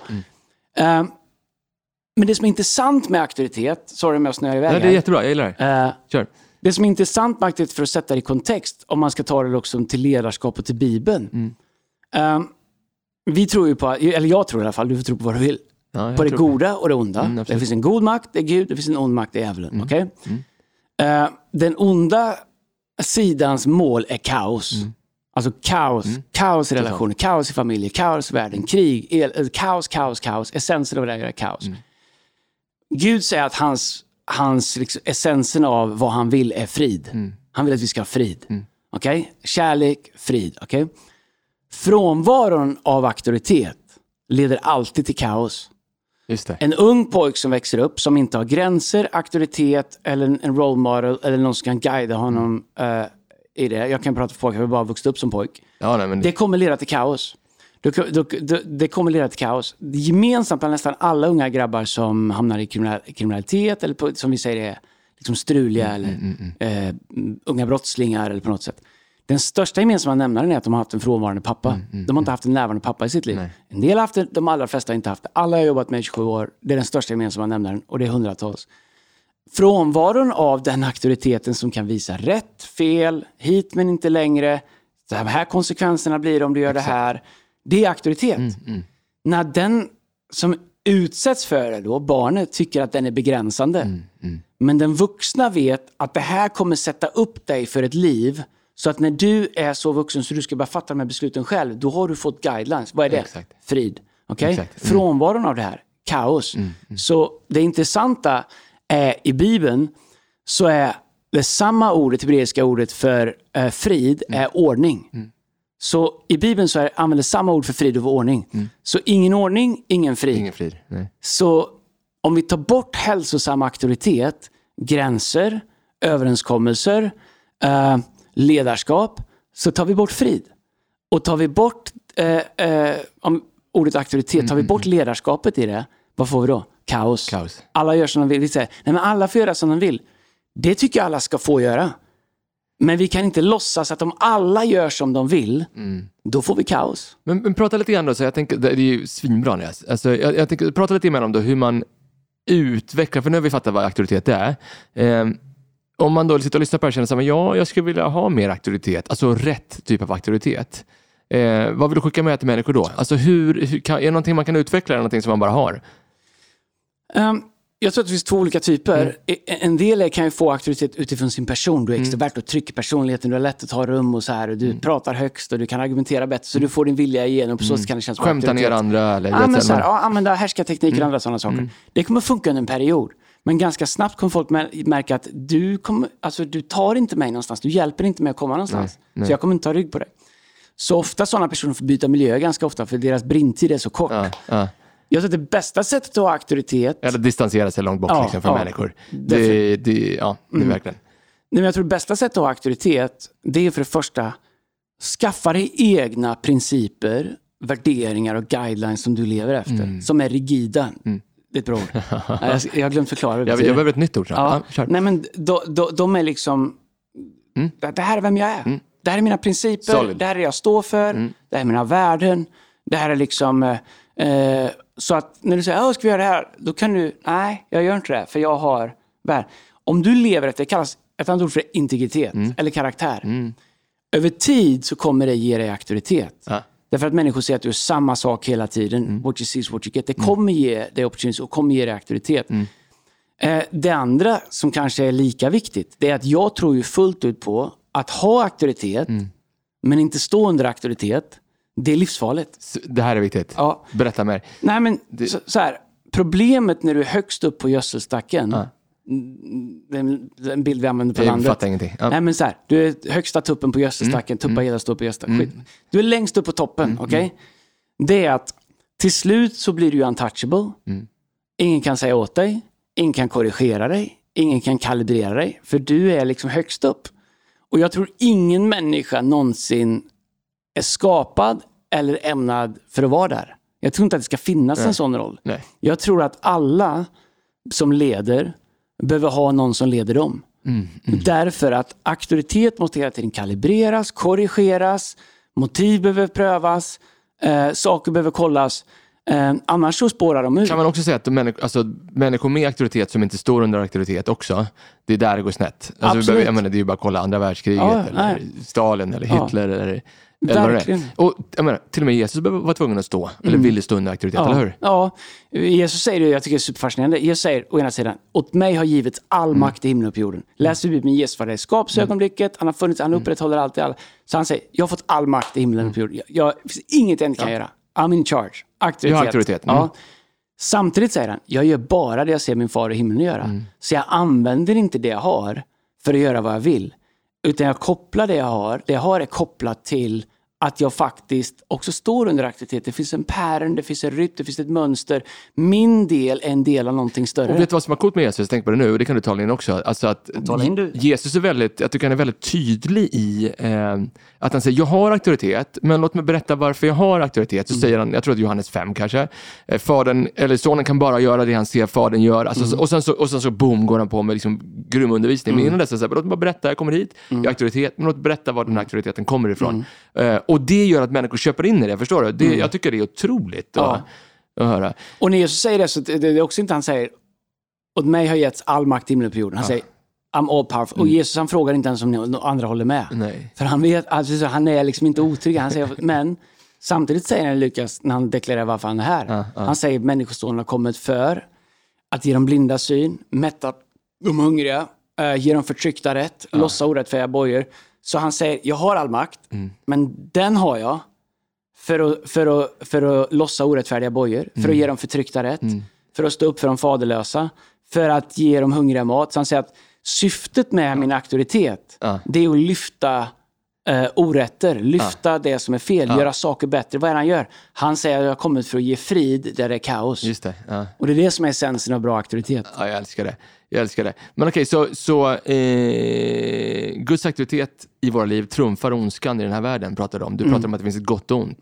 men det som är intressant med auktoritet, sorry om jag snöar iväg Nej, det är jättebra, jag gillar det. Eh, Kör. det som är intressant med auktoritet, för att sätta det i kontext, om man ska ta det också till ledarskap och till Bibeln. Mm. Ehm, vi tror ju på, eller jag tror i alla fall, du får tro på vad du vill, Ja, på det goda och det onda. Mm, det finns en god makt, det är Gud, det finns en ond makt, det är djävulen. Mm. okej? Eh, den onda sidans mål är kaos. Mm. Alltså kaos. Kaos i relationer, kaos i familjer, kaos i världen, krig, el, eh, kaos, kaos, kaos. Essensen av det här är kaos. Mm. Gud säger att hans, hans liksom, essensen av vad han vill är frid. Mm. Han vill att vi ska ha frid. Okej? Kärlek, frid. Okej? Frånvaron av auktoritet leder alltid till kaos. En ung pojk som växer upp, som inte har gränser, auktoritet eller en role model eller någon som kan guida honom eh, i det. Jag kan prata för pojkar, jag har bara vuxit upp som pojk. Ja, nej, men Det kommer leda till kaos. Det, det, det, det kommer leda till kaos. Gemensamt bland nästan alla unga grabbar som hamnar i kriminal, kriminalitet eller på, som vi säger är liksom struliga eller eh, unga brottslingar eller på något sätt. Den största gemensamma nämnaren är att de har haft en frånvarande pappa. De har inte haft en närvarande pappa i sitt liv. En del har haft det, de allra flesta har inte haft det. Alla har jobbat med i 27 år. Det är den största gemensamma nämnaren och det är hundratals. Frånvaron av den auktoriteten som kan visa rätt, fel, hit men inte längre. De här konsekvenserna blir om du gör det här. Det är auktoritet. När den som utsätts för det då, barnet, tycker att den är begränsande. Men den vuxna vet att det här kommer sätta upp dig för ett liv. Så att när du är så vuxen så du ska börja fatta de här besluten själv, då har du fått guidelines. Vad är det? Exakt. Frid. Okej? Exakt. Mm. Frånvaron av det här, kaos. Så det intressanta är i Bibeln så är det samma ordet, hebreiska ordet för eh, frid, Mm. är ordning. Så i Bibeln så är, använder samma ord för frid och för ordning. Så ingen ordning, ingen frid. Mm. ingen frid. Nej. Så om vi tar bort hälsosam auktoritet, gränser, överenskommelser, eh, ledarskap, så tar vi bort frid. Och tar vi bort eh, eh, ordet auktoritet, tar vi bort ledarskapet i det, vad får vi då? Kaos. Kaos. Alla gör som de vill. Vi säger, nej men alla får göra som de vill. Det tycker jag alla ska få göra. Men vi kan inte låtsas att om alla gör som de vill, då får vi kaos. Men, men prata lite grann då, så jag tänker, det är ju svinbra Andreas. Alltså, jag, jag tänker, prata lite grann om då hur man utvecklar, för nu har vi fattat vad auktoritet är. Eh, om man då sitter och lyssnar på det här och känner så här, men ja, jag skulle vilja ha mer auktoritet, alltså rätt typ av auktoritet. Eh, vad vill du skicka med till människor då? Alltså hur, hur kan, är det någonting man kan utveckla eller någonting som man bara har? Ehm, jag tror att det finns två olika typer. E- En del kan ju få auktoritet utifrån sin person. Du är extrovert och trycker personligheten, du har lätt att ta rum och så här. Och du pratar högst och du kan argumentera bättre så du får din vilja igenom. På så sätt kan det kännas Skämta ner andra eller Ja, men så här, ja, använda härskartekniker och andra sådana saker. Det kommer funka under en period. Men ganska snabbt kommer folk mä- märka att du, kommer, alltså, du tar inte mig någonstans. Du hjälper inte mig att komma någonstans. Så jag kommer inte ta rygg på dig. Så ofta sådana personer får byta miljö ganska ofta för deras brintid är så kort. ja, ja. Jag tror att det bästa sättet att ha auktoritet Eller distansera sig långt bort Ja, liksom, från ja. människor. Det, det, ja, det är verkligen. Nej, men jag tror det bästa sättet att ha auktoritet, det är för det första, skaffa dig egna principer, värderingar och guidelines som du lever efter. Mm. Som är rigida. Det är ett bra ord. Jag, jag har glömt förklara. Jag, jag behöver ett nytt ord. ja. Ja. Nej, men de, de, de är liksom... Mm. Det, här är vem jag är. Det här är mina principer. Solid. Det här är det jag står för. Mm. Det här är mina värden. Det här är liksom... Eh, eh, så att när du säger, "Ja, ska vi göra det här? Då kan du, nej, jag gör inte det, för jag har värden. Om du lever efter, det kallas ett annat ord för integritet Mm. eller karaktär. Över tid så kommer det ge dig auktoritet. Ja. Därför att människor säger att du är samma sak hela tiden. Mm. What you see is what you get. Det kommer ge dig opportunities och kommer ge dig auktoritet. Mm. Eh, det andra som kanske är lika viktigt, det är att jag tror ju fullt ut på att ha auktoritet, Mm. men inte stå under auktoritet. Det är livsfarligt. Det här är viktigt. Ja. Berätta mer. Nej, men så, så här. Problemet när du är högst upp på gödselstacken, Ja. är är en bild vi använder på Jag landet. fattar ingenting. Ja. Mm. Nej men så här, du är högsta tuppen på gödselstacken, tuppa hela står på gödselstacken. Skit. Du är längst upp på toppen, Mm, okej? Det är att till slut så blir du untouchable. Mm. Ingen kan säga åt dig, ingen kan korrigera dig, ingen kan kalibrera dig, för du är liksom högst upp. Och jag tror ingen människa någonsin är skapad eller ämnad för att vara där. Jag tror inte att det ska finnas en sån roll. Nej. Jag tror att alla som leder behöver ha någon som leder dem. Mm, Därför att auktoritet måste hela tiden kalibreras, korrigeras, motiv behöver prövas, eh, saker behöver kollas. Eh, annars så spårar de ur. Kan man också säga att människor, alltså, människor med auktoritet som inte står under auktoritet också, det är där det går snett. Alltså, Absolut. behöver, menar, det är ju bara att kolla andra världskriget, Ja, eller nej. Stalin, eller Ja. Hitler, eller, eller Verkligen. Och jag menar, till och med Jesus var tvungen att stå, eller ville stå under auktoritet, eller hur? Ja, Jesus säger det, jag tycker det är superfascinerande. Jesus säger å ena sidan, åt mig har givits all Mm. makt i himlen och på jorden. Läser Bibeln, Jesus var det i skapelseögonblicket, han har funnits, Mm. han upprätthåller allt i alla. Så han säger, jag har fått all makt i himlen och på jorden. Jag, det finns inget jag inte kan göra. I'm in charge. Auktoritet. Jag har auktoritet. Mm. Ja. Samtidigt säger han, jag gör bara det jag ser min far i himlen göra. Mm. Så jag använder inte det jag har för att göra vad jag vill. Utan jag kopplar det jag har, det jag har är kopplat till att jag faktiskt också står under aktivitet. Det finns en pattern, det finns en rytm, det finns ett mönster. Min del är en del av någonting större. Och vet du vad som är coolt med Jesus? Tänker på det nu, och det kan du tala in också. Alltså att in du. Jesus är väldigt, jag tycker han är väldigt tydlig i eh, att han säger, jag har auktoritet, men låt mig berätta varför jag har auktoritet. Så Mm. säger han, jag tror att Johannes 5 kanske, eh, fadern, eller sonen kan bara göra det han ser fadern göra. Alltså, Mm. och, sen så, och sen så boom går han på med liksom grym undervisning. Men innan dess så säger han, låt mig bara berätta, jag kommer hit, Mm. jag har auktoritet, men låt mig berätta var den här auktoriteten kommer ifrån. Eh, och det gör att människor köper in i det, förstår du? Det, Jag tycker det är otroligt att, Mm. Ja. att höra. Och när Jesus säger det, så det det är också inte han säger, åt mig har getts all makt i himlen och på jorden. Han säger, I'm all powerful. Och Jesus han frågar inte ens om ni andra håller med. Nej. För han vet, alltså, så han är liksom inte otrygg. Han säger, men samtidigt säger han Lukas, när han deklarerar varför han är här. Ja, ja. Han säger Människosonen har kommit för att ge dem blinda syn, mätta de hungriga, äh, ge dem förtryckta rätt, lossa orättfärdiga bojor. Så han säger, jag har all makt, Mm. men den har jag för att, för att, för att lossa orättfärdiga bojor, för att Mm. ge dem förtryckta rätt, för att stå upp för de faderlösa, för att ge de hungriga mat. Så han säger att syftet med min auktoritet, Ja. det är att lyfta eh, orätter, lyfta det som är fel, göra saker bättre. Vad är det han gör? Han säger att jag har kommit för att ge frid där det är kaos. Just det. Ja. Och det är det som är essensen av bra auktoritet. Ja, jag älskar det. Jag älskar det. Men okej, så, så eh, Guds aktivitet i våra liv trumfar ondskan i den här världen, pratar du om. Du Mm. pratar om att det finns ett gott och ont.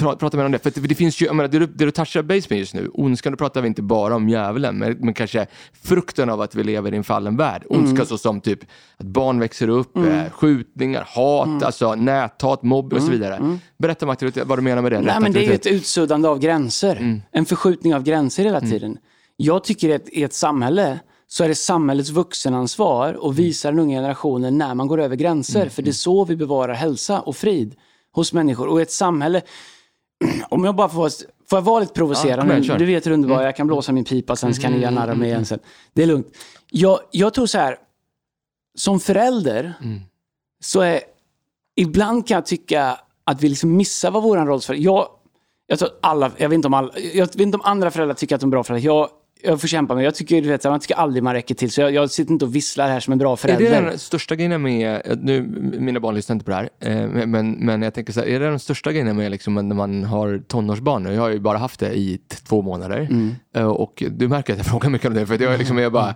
Pra, prata mer om det. För det, det finns ju, jag menar, det, du, det du touchar base med just nu, ondskan, då pratar vi inte bara om djävulen, men, men kanske frukten av att vi lever i en fallen värld. Mm. Ondska så som typ att barn växer upp, eh, skjutningar, hat, Mm. alltså näthat, mobb och så vidare. Berätta om aktivitet, vad du menar med det. Nej, men det är ju ett utsuddande av gränser. Mm. En förskjutning av gränser hela tiden. Jag tycker att i ett samhälle så är det samhällets vuxenansvar Mm. att visa den unga generationen när man går över gränser. För det är så vi bevarar hälsa och frid hos människor. Och i ett samhälle, om jag bara får, får jag vara lite Ja, provocerande. Mm. du vet hur underbar jag är. jag kan blåsa min pipa sen kan ni göra narr av mig igen sen. Det är lugnt. Jag, jag tror så här, som förälder Mm. så är, ibland kan jag tycka att vi liksom missar vad vår roll är. Jag, jag tror att alla, jag vet, inte om alla, jag vet inte om andra föräldrar tycker att de är bra föräldrar. Jag, jag får kämpa med Jag tycker, du vet, man tycker aldrig man räcker till. Så jag, jag sitter inte och visslar här som en bra Är förälder. det den största grejen med, nu, mina barn lyssnar inte på det här, eh, men- men, jag tänker så här, är det den största grejen med liksom när man har tonårsbarn? Nu? Jag har ju bara haft det i två månader Mm. Eh, och du märker att jag frågar mycket om det, för jag liksom är bara,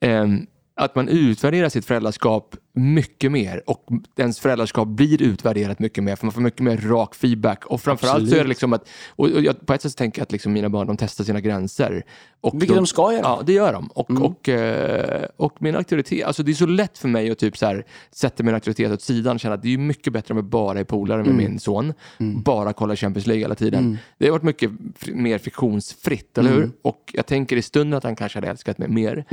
ehm, att man utvärderar sitt föräldraskap mycket mer och ens föräldraskap blir utvärderat mycket mer för man får mycket mer rak feedback och framförallt så är det liksom att, och, och jag, på ett sätt tänker jag att liksom mina barn de testar sina gränser. Och Vilket de ska göra. Ja, det gör de. Och, Mm. och, eh, och min auktoritet, alltså det är så lätt för mig att typ så här, sätta min auktoritet åt sidan och känna att det är mycket bättre om jag bara är polare med Mm. min son. Bara kollar Champions League hela tiden. Det har varit mycket mer friktionsfritt, eller Mm. hur? Och jag tänker i stunden att han kanske hade älskat mig mer.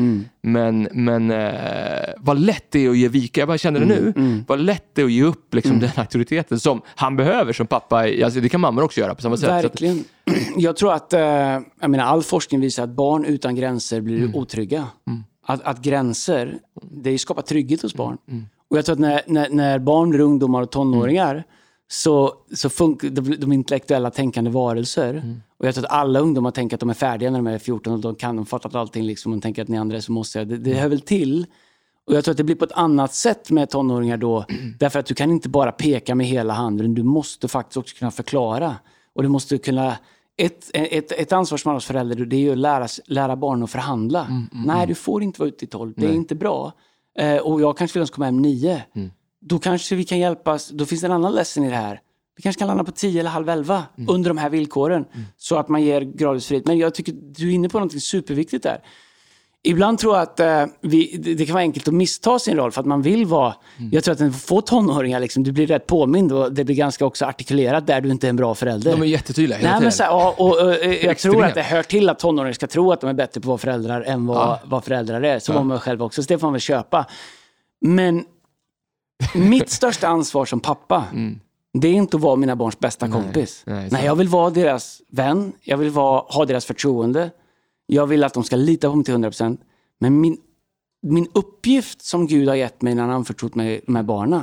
Men, men eh, vad lätt det är att ge vika. Jag bara känner det Mm. nu. Vad lätt det är att ge upp liksom, den auktoriteten som han behöver som pappa. Alltså, det kan mammor också göra på samma sätt. Så att, Verkligen. Jag tror att, eh, jag menar, all forskning visar att barn utan gränser blir Mm. otrygga. Att, att gränser, det skapar trygghet hos barn. Mm. Och jag tror att när, när, när barn blir ungdomar och tonåringar så, så funkar de, de intellektuella tänkande varelser. Och jag tror att alla ungdomar tänker att de är färdiga när de är 14 och de kan de fattat allting. Liksom, och tänker att ni andra är så mossiga. Det, det hör väl till. Och jag tror att det blir på ett annat sätt med tonåringar då. Därför att du kan inte bara peka med hela handen. Du måste faktiskt också kunna förklara. Och du måste kunna... Ett, ett, ett ansvar som man har som förälder det är ju att lära, lära barn att förhandla. Nej, du får inte vara ute i tolv. Det är inte bra. Eh, och jag kanske vill komma hem nio. Då kanske vi kan hjälpas. Då finns det en annan lesson i det här. Vi kanske kan landa på tio eller halv elva under de här villkoren. Så att man ger gradvis frihet. Men jag tycker du är inne på något superviktigt där. Ibland tror jag att eh, vi, det, det kan vara enkelt att missta sin roll för att man vill vara... Jag tror att få tonåringar, liksom, du blir rätt påmind och det blir ganska också artikulerat där du inte är en bra förälder. De är jättetydliga hela Nej, tiden. men så här, ja, och, och, eh, jag tror att det hör till att tonåringar ska tro att de är bättre på att vara föräldrar än vad, Ja. vad föräldrar är. Så var man själv också, så det får man väl köpa. Men mitt största ansvar som pappa, det är inte att vara mina barns bästa kompis. nej, Nej, jag vill vara deras vän, jag vill vara, ha deras förtroende. Jag vill att de ska lita på mig till 100%. Men min, min uppgift som Gud har gett mig när han har anförtrott mig de här barnen,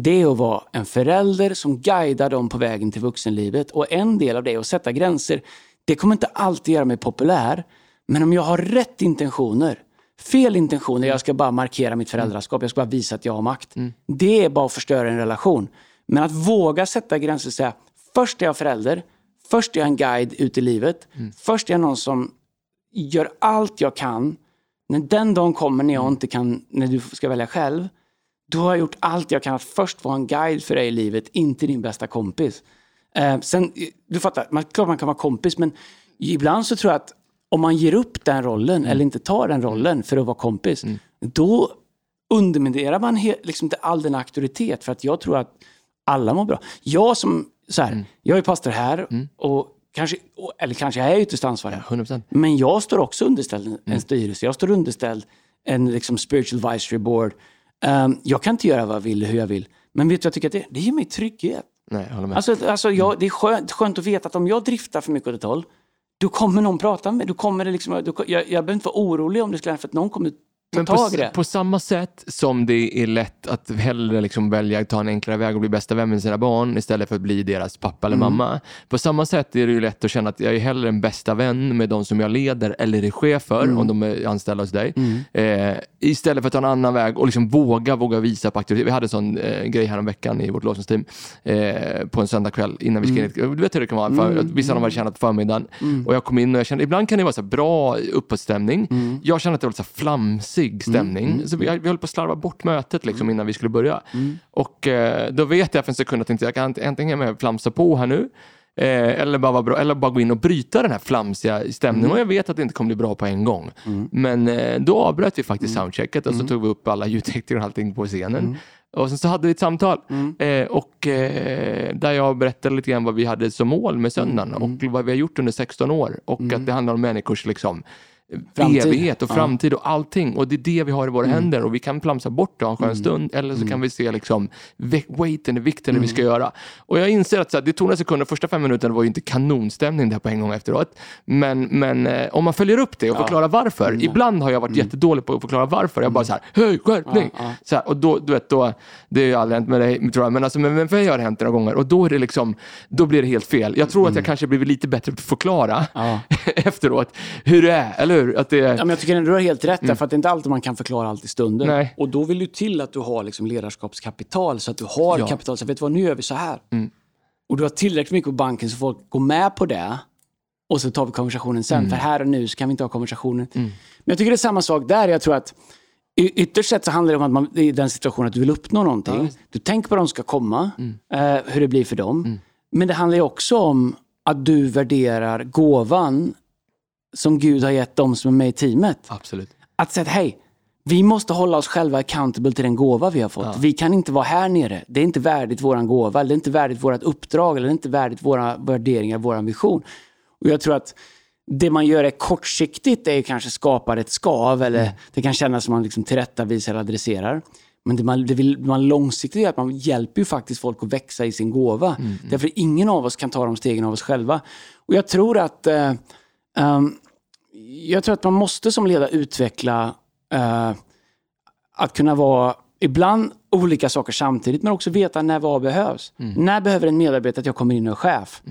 det är att vara en förälder som guidar dem på vägen till vuxenlivet. Och en del av det är att sätta gränser. Det kommer inte alltid göra mig populär, men om jag har rätt intentioner, fel intentioner, jag ska bara markera mitt föräldraskap, jag ska bara visa att jag har makt. Det är bara att förstöra en relation. Men att våga sätta gränser och säga, först är jag förälder, först är jag en guide ut i livet, först är jag någon som gör allt jag kan. När den dagen kommer när jag inte kan, när du ska välja själv, då har jag gjort allt jag kan att först vara en guide för dig i livet, inte din bästa kompis. Eh, sen, du fattar, man, klart man kan vara kompis, men ibland så tror jag att om man ger upp den rollen, eller inte tar den rollen för att vara kompis, då underminerar man he, liksom inte all den auktoritet. För att jag tror att alla mår bra. Jag som, så här, jag är pastor här, och kanske, eller kanske jag är ytterst ansvarig. 100%. Men jag står också underställd en- en styrelse. Jag står underställd en liksom, spiritual advisory board. Um, jag kan inte göra vad jag vill, hur jag vill. Men vet du, jag tycker att det, det ger mig trygghet. Nej, jag håller med. Alltså, alltså jag, det är skönt, skönt att veta att om jag driftar för mycket åt ett håll, då kommer någon prata med mig. Då kommer det liksom, då, jag, jag behöver inte vara orolig om det skulle hända, för att någon kommer Men på, på samma sätt som det är lätt att hellre liksom välja att ta en enklare väg och bli bästa vän med sina barn istället för att bli deras pappa Mm. eller mamma. På samma sätt är det ju lätt att känna att jag är hellre en bästa vän med de som jag leder eller är chef för, Mm. om de är anställda hos dig. Eh, istället för att ta en annan väg och liksom våga, våga visa på auktoritet. Vi hade en sån eh, grej här om veckan i vårt lovsångsteam eh, på en söndagkväll innan vi Mm. skrev. Du vet hur det kan vara, för, att vissa av dem hade tjänat på förmiddagen och jag kom in och jag kände, ibland kan det vara så bra uppåtstämning. Mm. Jag kände att det var lite så här flamsig stämning. Så vi, vi höll på att slarva bort mötet liksom, innan vi skulle börja. Mm. Och eh, då vet jag för en sekund att jag, inte, jag kan antingen flamsa på här nu Eh, eller, bara bra, eller bara gå in och bryta den här flamsiga stämningen. Mm. Och jag vet att det inte kommer bli bra på en gång. Men eh, då avbröt vi faktiskt Mm. soundchecket och så tog vi upp alla ljudtekniker och allting på scenen. Och sen så hade vi ett samtal. Mm. Eh, och eh, där jag berättade lite grann vad vi hade som mål med söndagen Mm. och vad vi har gjort under 16 år. Och att det handlar om människors liksom Framtid. evighet och Ja. framtid och allting. Och det är det vi har i våra händer och vi kan flamsa bort det en skön stund eller så kan vi se liksom weighten, vikten det vi ska göra. Och jag inser att så här, det tog några sekunder, första fem minuterna var ju inte kanonstämning där på en gång efteråt. Men, men eh, om man följer upp det och förklarar varför. Ibland har jag varit jättedålig på att förklara varför. Jag bara så här, höj, skärpning! Så här, och då, du vet, då, det har ju aldrig hänt med dig tror jag, men, alltså, men, men för mig har det hänt några gånger och då är det liksom, då blir det helt fel. Jag tror att jag kanske blivit lite bättre på att förklara Ja. efteråt hur det är, eller hur? Att det är, Ja, men jag tycker du har helt rätt, där, för att det är inte alltid man kan förklara allt i stunden. Nej. Och då vill du till att du har liksom ledarskapskapital, så att du har Ja. kapital. Så vet du vad, nu gör vi så här. Och du har tillräckligt mycket på banken så folk går med på det. Och så tar vi konversationen sen, för här och nu så kan vi inte ha konversationen. Men jag tycker det är samma sak där. Jag tror att ytterst sett så handlar det om att man i den situationen att du vill uppnå någonting. Du tänker på de ska komma, eh, hur det blir för dem. Men det handlar ju också om att du värderar gåvan som Gud har gett dem som är med i teamet. Absolut. Att säga hej, vi måste hålla oss själva accountable till den gåva vi har fått. Vi kan inte vara här nere. Det är inte värdigt våran gåva, eller det är inte värdigt vårt uppdrag, eller det är inte värdigt våra värderingar, vår vision. Och jag tror att det man gör är kortsiktigt, är kanske skapar ett skav, eller det kan kännas som man liksom tillrättavisar eller adresserar. Men det man, det vill man långsiktigt gör att man hjälper ju faktiskt folk att växa i sin gåva. Därför ingen av oss kan ta de stegen av oss själva. Och jag tror att eh, ehm, jag tror att man måste som ledare utveckla eh, att kunna vara... Ibland olika saker samtidigt, men också veta när vad behövs. När behöver en medarbetare att jag kommer in och är chef?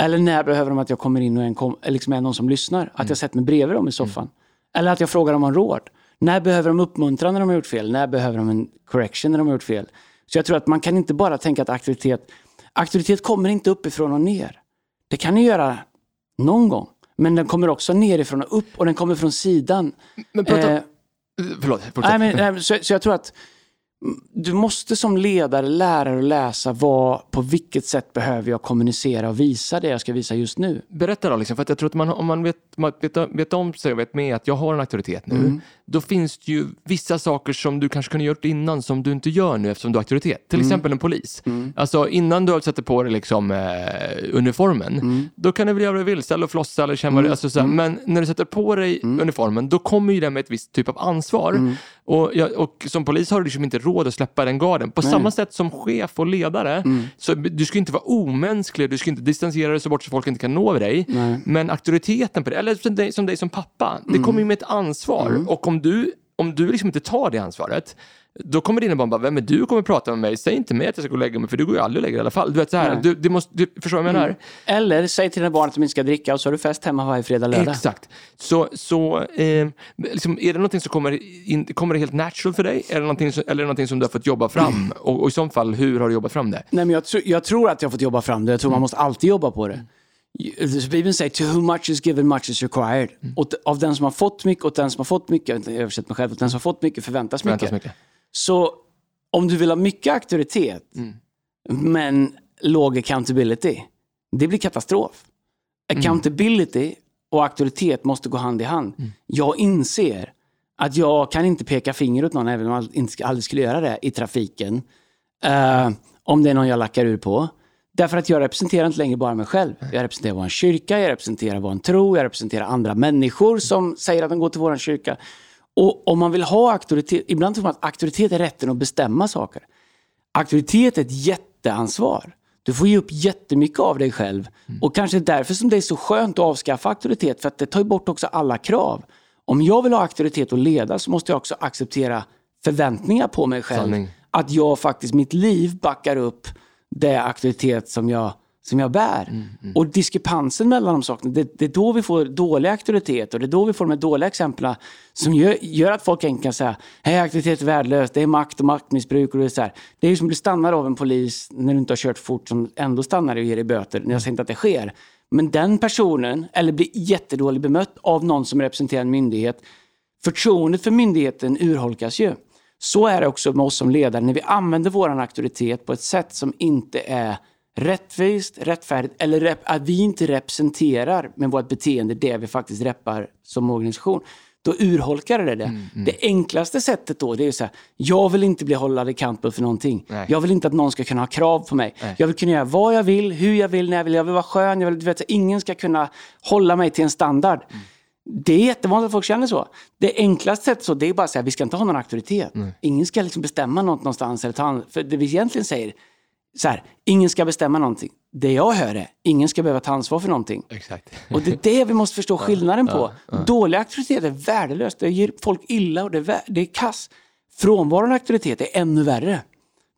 Eller när behöver de att jag kommer in och är, en kom, liksom är någon som lyssnar? Att jag sätter mig bredvid dem i soffan? Eller att jag frågar dem om råd? När behöver de uppmuntran när de har gjort fel? När behöver de en correction när de har gjort fel? Så jag tror att man kan inte bara tänka att auktoritet, auktoritet kommer inte uppifrån och ner. Det kan ni göra någon gång. Men den kommer också nerifrån och upp och den kommer från sidan. Men prata, Eh, förlåt, fortsätt. Nej, men, så, så jag tror att du måste som ledare lära dig att läsa vad, på vilket sätt behöver jag kommunicera och visa det jag ska visa just nu. Berätta då, liksom, för att jag tror att man, om man vet, man vet, vet om sig och vet med att jag har en auktoritet nu, Mm. då finns det ju vissa saker som du kanske kunde gjort innan som du inte gör nu eftersom du har auktoritet. Till Mm. exempel en polis. Alltså innan du sätter på dig liksom, eh, uniformen, Mm. då kan du väl göra vad du vill, ställa och flossa eller känna du- alltså, så här, Men när du sätter på dig Mm. uniformen, då kommer ju det med ett visst typ av ansvar. Och, jag, och som polis har du liksom inte råd att släppa den garden. På samma sätt som chef och ledare, Mm. så du ska inte vara omänsklig, du ska inte distansera dig så bort så folk inte kan nå dig. Men auktoriteten på det, eller som dig som, dig som pappa, Mm. det kommer ju med ett ansvar. Och om du, om du liksom inte tar det ansvaret, då kommer dina barn bara, vem är du kommer prata med mig? Säg inte mig att jag ska gå och lägga mig, för du går ju aldrig och lägger dig i alla fall. Du vet så här, Nej. du, det måste, du förstår vad jag menar? Eller säg till dina barn att de inte ska dricka och så har du fest hemma varje fredag, lördag. Exakt. Så, så eh, liksom, är det någonting som kommer, in, kommer det helt natural för dig? Är det någonting som, eller är det någonting som du har fått jobba fram? Och, och i så fall, hur har du jobbat fram det? Nej, men jag, tro, jag tror att jag har fått jobba fram det. Jag tror man måste alltid jobba på det. Bibeln säger to whom much is given much is required. Och av den som har fått mycket, åt den som har fått mycket, jag har översatt mig själv, åt den som har fått mycket förväntas mycket. Förväntas mycket. Så om du vill ha mycket auktoritet, men låg accountability, det blir katastrof. Accountability och auktoritet måste gå hand i hand. Jag inser att jag kan inte peka finger åt någon, även om jag inte aldrig skulle göra det i trafiken. eh, om det är någon jag lackar ur på. Därför att jag representerar inte längre bara mig själv. Jag representerar vår kyrka, jag representerar vår tro, jag representerar andra människor som säger att de går till vår kyrka. Och om man vill ha auktoritet, ibland tror man att auktoritet är rätten att bestämma saker. Auktoritet är ett jätteansvar. Du får ge upp jättemycket av dig själv. Och kanske därför som det är så skönt att avskaffa auktoritet, för att det tar ju bort också alla krav. Om jag vill ha auktoritet och leda så måste jag också acceptera förväntningar på mig själv. Sanning. Att jag faktiskt, mitt liv backar upp det auktoritet som jag, som jag bär. Och diskrepansen mellan de sakerna, det, det är då vi får dålig auktoritet och det är då vi får de här dåliga exemplen som gör, gör att folk enkelt kan säga hej auktoritet är värdelöst, det är makt och maktmissbruk. Och det, är så här. det är ju som att bli stannad av en polis när du inte har kört fort som ändå stannar och ger dig böter. Jag säger inte att det sker. Men den personen, eller blir jättedåligt bemött av någon som representerar en myndighet, förtroendet för myndigheten urholkas ju. Så är det också med oss som ledare när vi använder vår auktoritet på ett sätt som inte är rättvist, rättfärdigt eller rep- att vi inte representerar med vårt beteende det vi faktiskt reppar som organisation. Då urholkar det det. Det enklaste sättet då det är så här, jag vill inte bli hållad accountable för någonting. Nej. Jag vill inte att någon ska kunna ha krav på mig. Jag vill kunna göra vad jag vill, hur jag vill, när jag vill. Jag vill vara skön. Jag vill, du vet, ingen ska kunna hålla mig till en standard. Det är jättevanligt att folk känner så. Det enklaste sättet så, det är bara att säga vi ska inte ha någon auktoritet. Ingen ska liksom bestämma något någonstans. Eller ta för det vi egentligen säger, så här, ingen ska bestämma någonting. Det jag hör är, ingen ska behöva ta ansvar för någonting. Exakt. Och det är det vi måste förstå skillnaden på. Dålig auktoritet är värdelöst. Det ger folk illa och det är, det är kass. Frånvaron av auktoritet är ännu värre.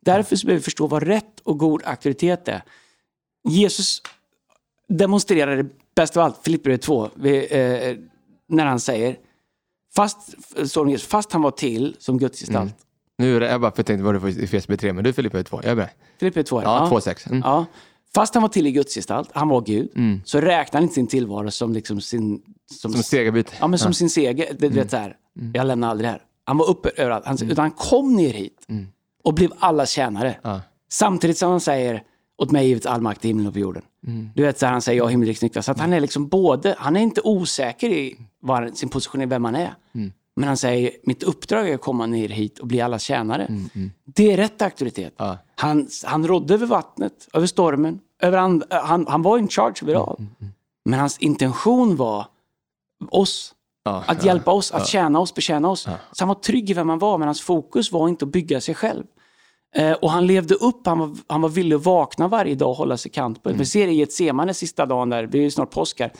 Därför så behöver vi förstå vad rätt och god auktoritet är. Jesus demonstrerar det bäst av allt, Filipperbrevet 2, vi, eh, när han säger fast, Jesus, fast han var till som Guds gestalt. Nu är det, jag bara tänkte vad det var i FSB 3, men du är Filippa 2. Jag är beredd. Filippere 2, Ja, 2,6. Mm. Ja. Fast han var till i Guds gestalt, han var Gud, så räknade han inte sin tillvaro som, liksom sin, som, Som segerbyte. ja, men som sin seger. Du vet, så här, Jag lämnar aldrig det här. Han var uppe överallt, han, utan han kom ner hit och blev allas tjänare. Ja. Samtidigt som han säger, åt mig givet all makt i himlen och på jorden. Du vet, så här, han säger, jag har himmelriks nycklar. Så att han är liksom både, han är inte osäker i vad, sin position är, vem han är. Men han säger, mitt uppdrag är att komma ner hit och bli allas tjänare. Det är rätt auktoritet. Ja. Han, han rådde över vattnet, över stormen, över and, han, han var in charge över allt. Men hans intention var oss. Ja, Att ja. hjälpa oss, att tjäna oss, betjäna oss. Så han var trygg i vem han var, men hans fokus var inte att bygga sig själv. Eh, och han levde upp, han var, han var villig att vakna varje dag och hålla sig kant på det. Vi ser i ett semane sista dagen där, det är snart påsk här,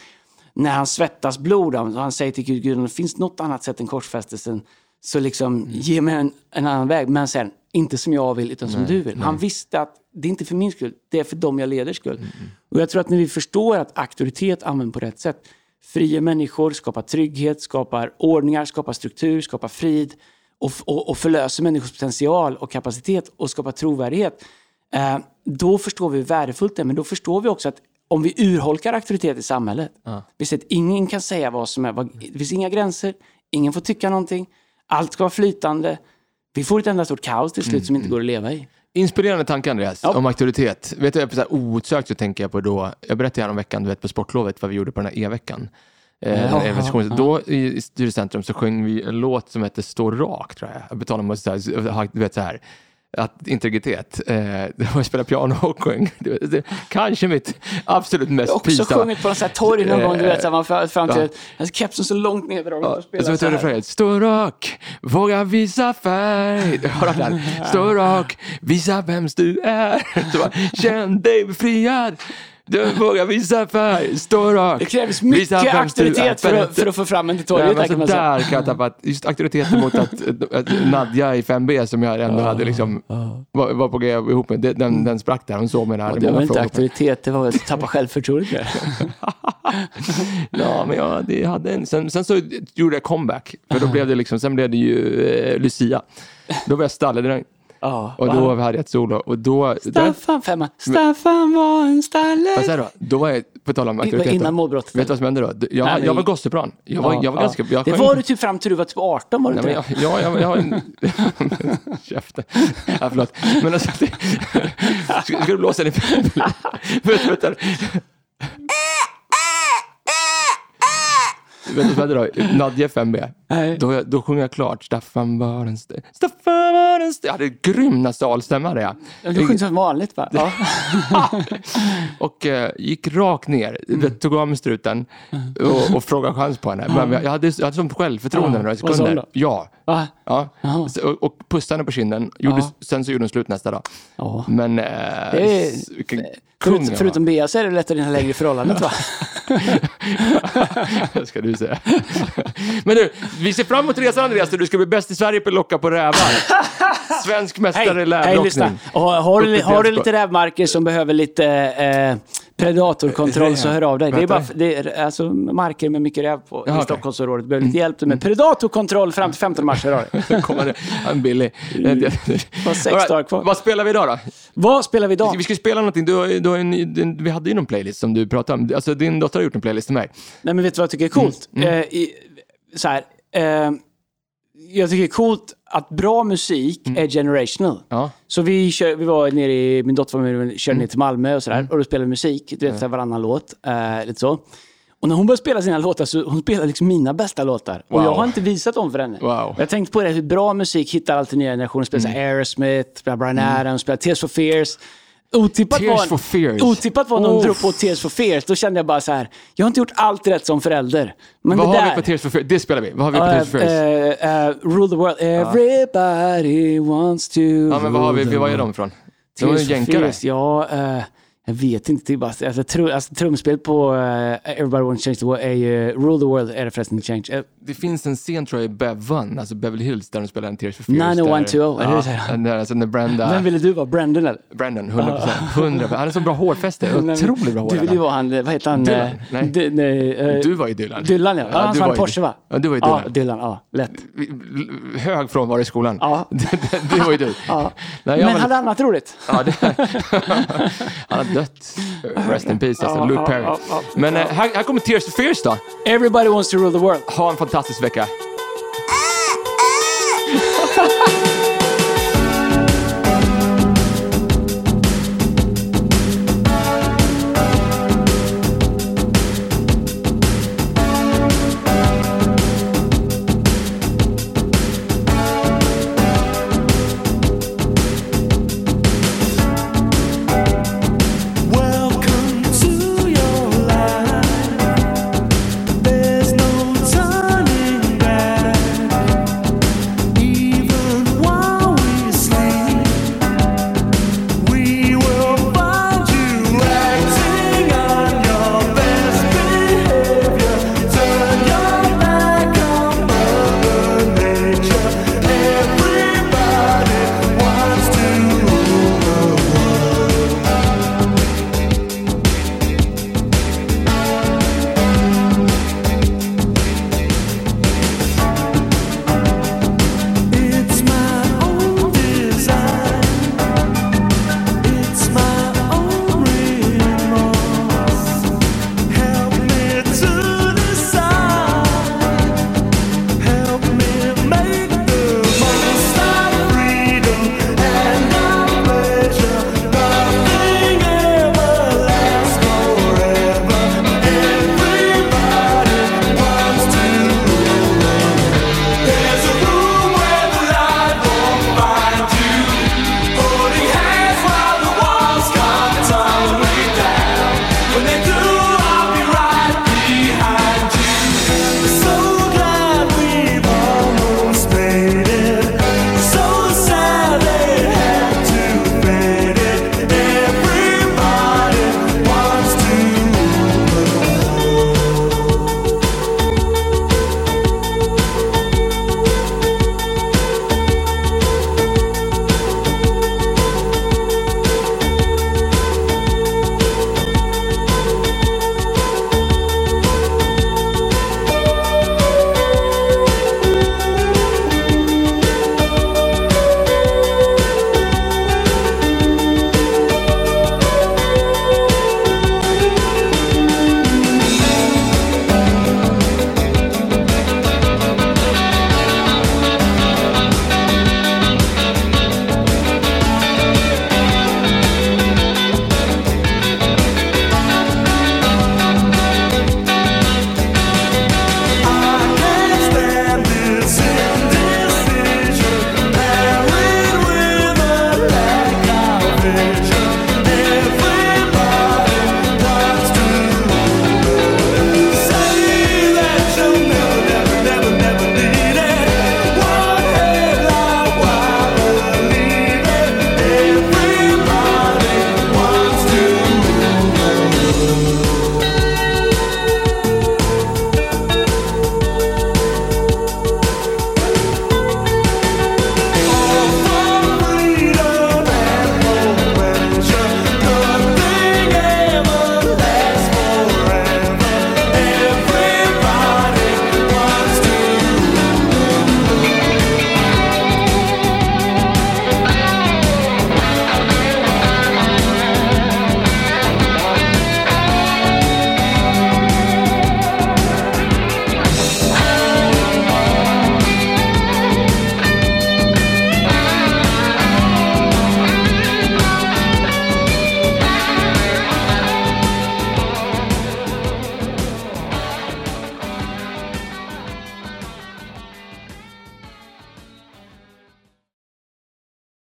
när han svettas blod. Han, han säger till Gud, Gud, om det finns något annat sätt än korsfästelsen Så liksom, ge mig en, en annan väg. Men sen, inte som jag vill, utan som du vill. Han visste att det är inte för min skull, det är för dem jag leder skull. Och jag tror att när vi förstår att auktoritet använd på rätt sätt, friar människor, skapar trygghet, skapar ordningar, skapar struktur, skapar frid och, och, och förlöser människors potential och kapacitet och skapar trovärdighet. Eh, då förstår vi hur värdefullt det är, men då förstår vi också att om vi urholkar auktoritet i samhället, vi ser att ingen kan säga vad som är, vad, det finns inga gränser, ingen får tycka någonting, allt ska vara flytande. Vi får ett enda stort kaos till slut som inte går att leva i. Inspirerande tanke Andreas, Ja. om auktoritet. Vet du, så här, outsökt så tänker jag på då, jag berättade här om veckan, du vet på sportlovet, vad vi gjorde på den här e-veckan. Eh, Ja, ja, Då i Studiecentrum så sjöng vi en låt som hette Stå rak, tror jag. Jag betalar mig så här, du vet så här, att integritet. Eh, att spela piano och sjöng. Det, det, kanske mitt absolut Jag har mest också pinsamma. sjungit på någon sån här torg någon gång, du vet, man får fram till Ja. kepsen så långt neddragen Ja, och spelar så så här. refrängen? Stå rak, våga visa färg. Har den? Stå rak, visa vem du är. Så bara, Känn dig befriad. Du vågar visa färg, stå rak. Det krävs mycket auktoritet för att, för att få fram en till torget. men där, kan där jag tappa, just auktoriteten mot att, att Nadja i 5B som jag ändå hade liksom, var, var på G ihop med, den, den sprack där, hon såg mig hade Det var inte auktoritet, det var att tappa självförtroendet. där. Ja, men jag det hade en, sen, sen så gjorde jag comeback, för då blev det liksom, sen blev det ju eh, Lucia. Då var jag stalledräng. Ja, Och då hade jag ett solo. Och då... där- Staffan femma. Staffan var en stalle. då? Då var jag, på tal om Det var auktoritet. innan målbrottet. Vet du vad som hände då? Jag, Nej, men- jag var gosseplan. Jag var, jag var ganska... Jag det var du typ fram till du var typ 18, var du inte det? jag, ja, jag, jag, jag, Käften. Ja, förlåt. Men alltså, det, ska, ska du blåsa den i Vänta, vänta. Vet du vad det då? Nadja 5B. Nej. Då, då sjunger jag klart. Staffan var en st- Staffan var en st- Jag hade grym nasalstämma jag. Du sjunger som vanligt va? Ja. Och eh, gick rakt ner, mm. tog av mig struten och, och frågade chans på henne. Men jag hade, jag hade sånt självförtroende Ja. några sekunder. Ja. Va? ja. Och, och pussade henne på kinden. Gjorde. Sen så gjorde hon slut nästa dag. Men... Eh, Det är- vilken kung Förut, förutom Bea så är det lättare i det här längre förhållandet va? var. ska du säga. Men du, vi ser fram emot resan Andreas. Du ska bli bäst i Sverige på att locka på rävar. Svensk mästare i hej, lävlockning. lyssna. Och har, du, i har du lite rävmarker som behöver lite eh, predatorkontroll så hör av dig. Det är, bara, det är alltså marker med mycket räv på Jaha, i. Mm. Stockholmsområdet. Behöver lite hjälp med predatorkontroll fram till 15 mars. Hör av dig. Kommer det en billig. var sex All right, dagar kvar. Vad spelar vi idag då? Vad spelar vi idag? Vi ska spela någonting. Du, du har en, din, vi hade ju någon playlist som du pratade om. Alltså din dotter har gjort en playlist till mig. Nej, men vet du vad jag tycker är coolt? Mm. Eh, i, så här, eh, jag tycker det är coolt att bra musik Mm. är generational. Ja. Så vi, kör, vi var nere i, min dotter var med och körde Mm. ner till Malmö och sådär. Och då spelade vi musik, du vet, varannan låt. Eh, lite så. Och när hon började spela sina låtar så hon spelade liksom mina bästa låtar. Och Wow. jag har inte visat dem för henne. Wow. Mm. Jag tänkt på det, hur bra musik hittar alltid nya generationer. Spelar här Aerosmith, spelar Bryan Adams, spelar Tears for Fears. Otippat Tears var, for Fears. Otippat var hon Uff. drog på Tears for Fears. Då kände jag bara så här, jag har inte gjort allt rätt som förälder. Men Vad det har där, vi på Tears for Fears? Det spelar vi. Vad har vi på Tears for Fears? Eh, eh, rule the world. Everybody wants to ja, men vad har vi? Vad är de ifrån? De for jänkare. Fears, Ja, jag vet inte. Det är bara, alltså, trum, alltså, trumspel på Everybody wants to change the world är ju Rule the world är det förresten Change. Det finns en scen tror jag i Bevan, alltså Beverly Hills, där de spelar en Tears for Fears. 90120, där, är det ja, där, alltså när Brenda... Vem ville du vara? Brandon eller? Brandon, 100 procent. 100 Han har så bra hårfäste. Otroligt bra hår. Du ville ju vara han, vad heter han? Dylan? Nej. Nej, eh, Du var ju Dylan. Dylan ja. ja han som var hade Porsche va? Ja, du var ju Ja, Dylan. Dylan. Ja, lätt. Hög frånvaro i skolan. Ja. det, var ju du. Ja. Nej, Men var hade annat roligt? Ja, det, han har dött. Rest in peace, alltså. Ja, Luke ja, Perry. ja, ja. Men eh, här, här kommer Tears for Fears då. Everybody wants to rule the world. Ha en fantastisk vecka. Äh, äh.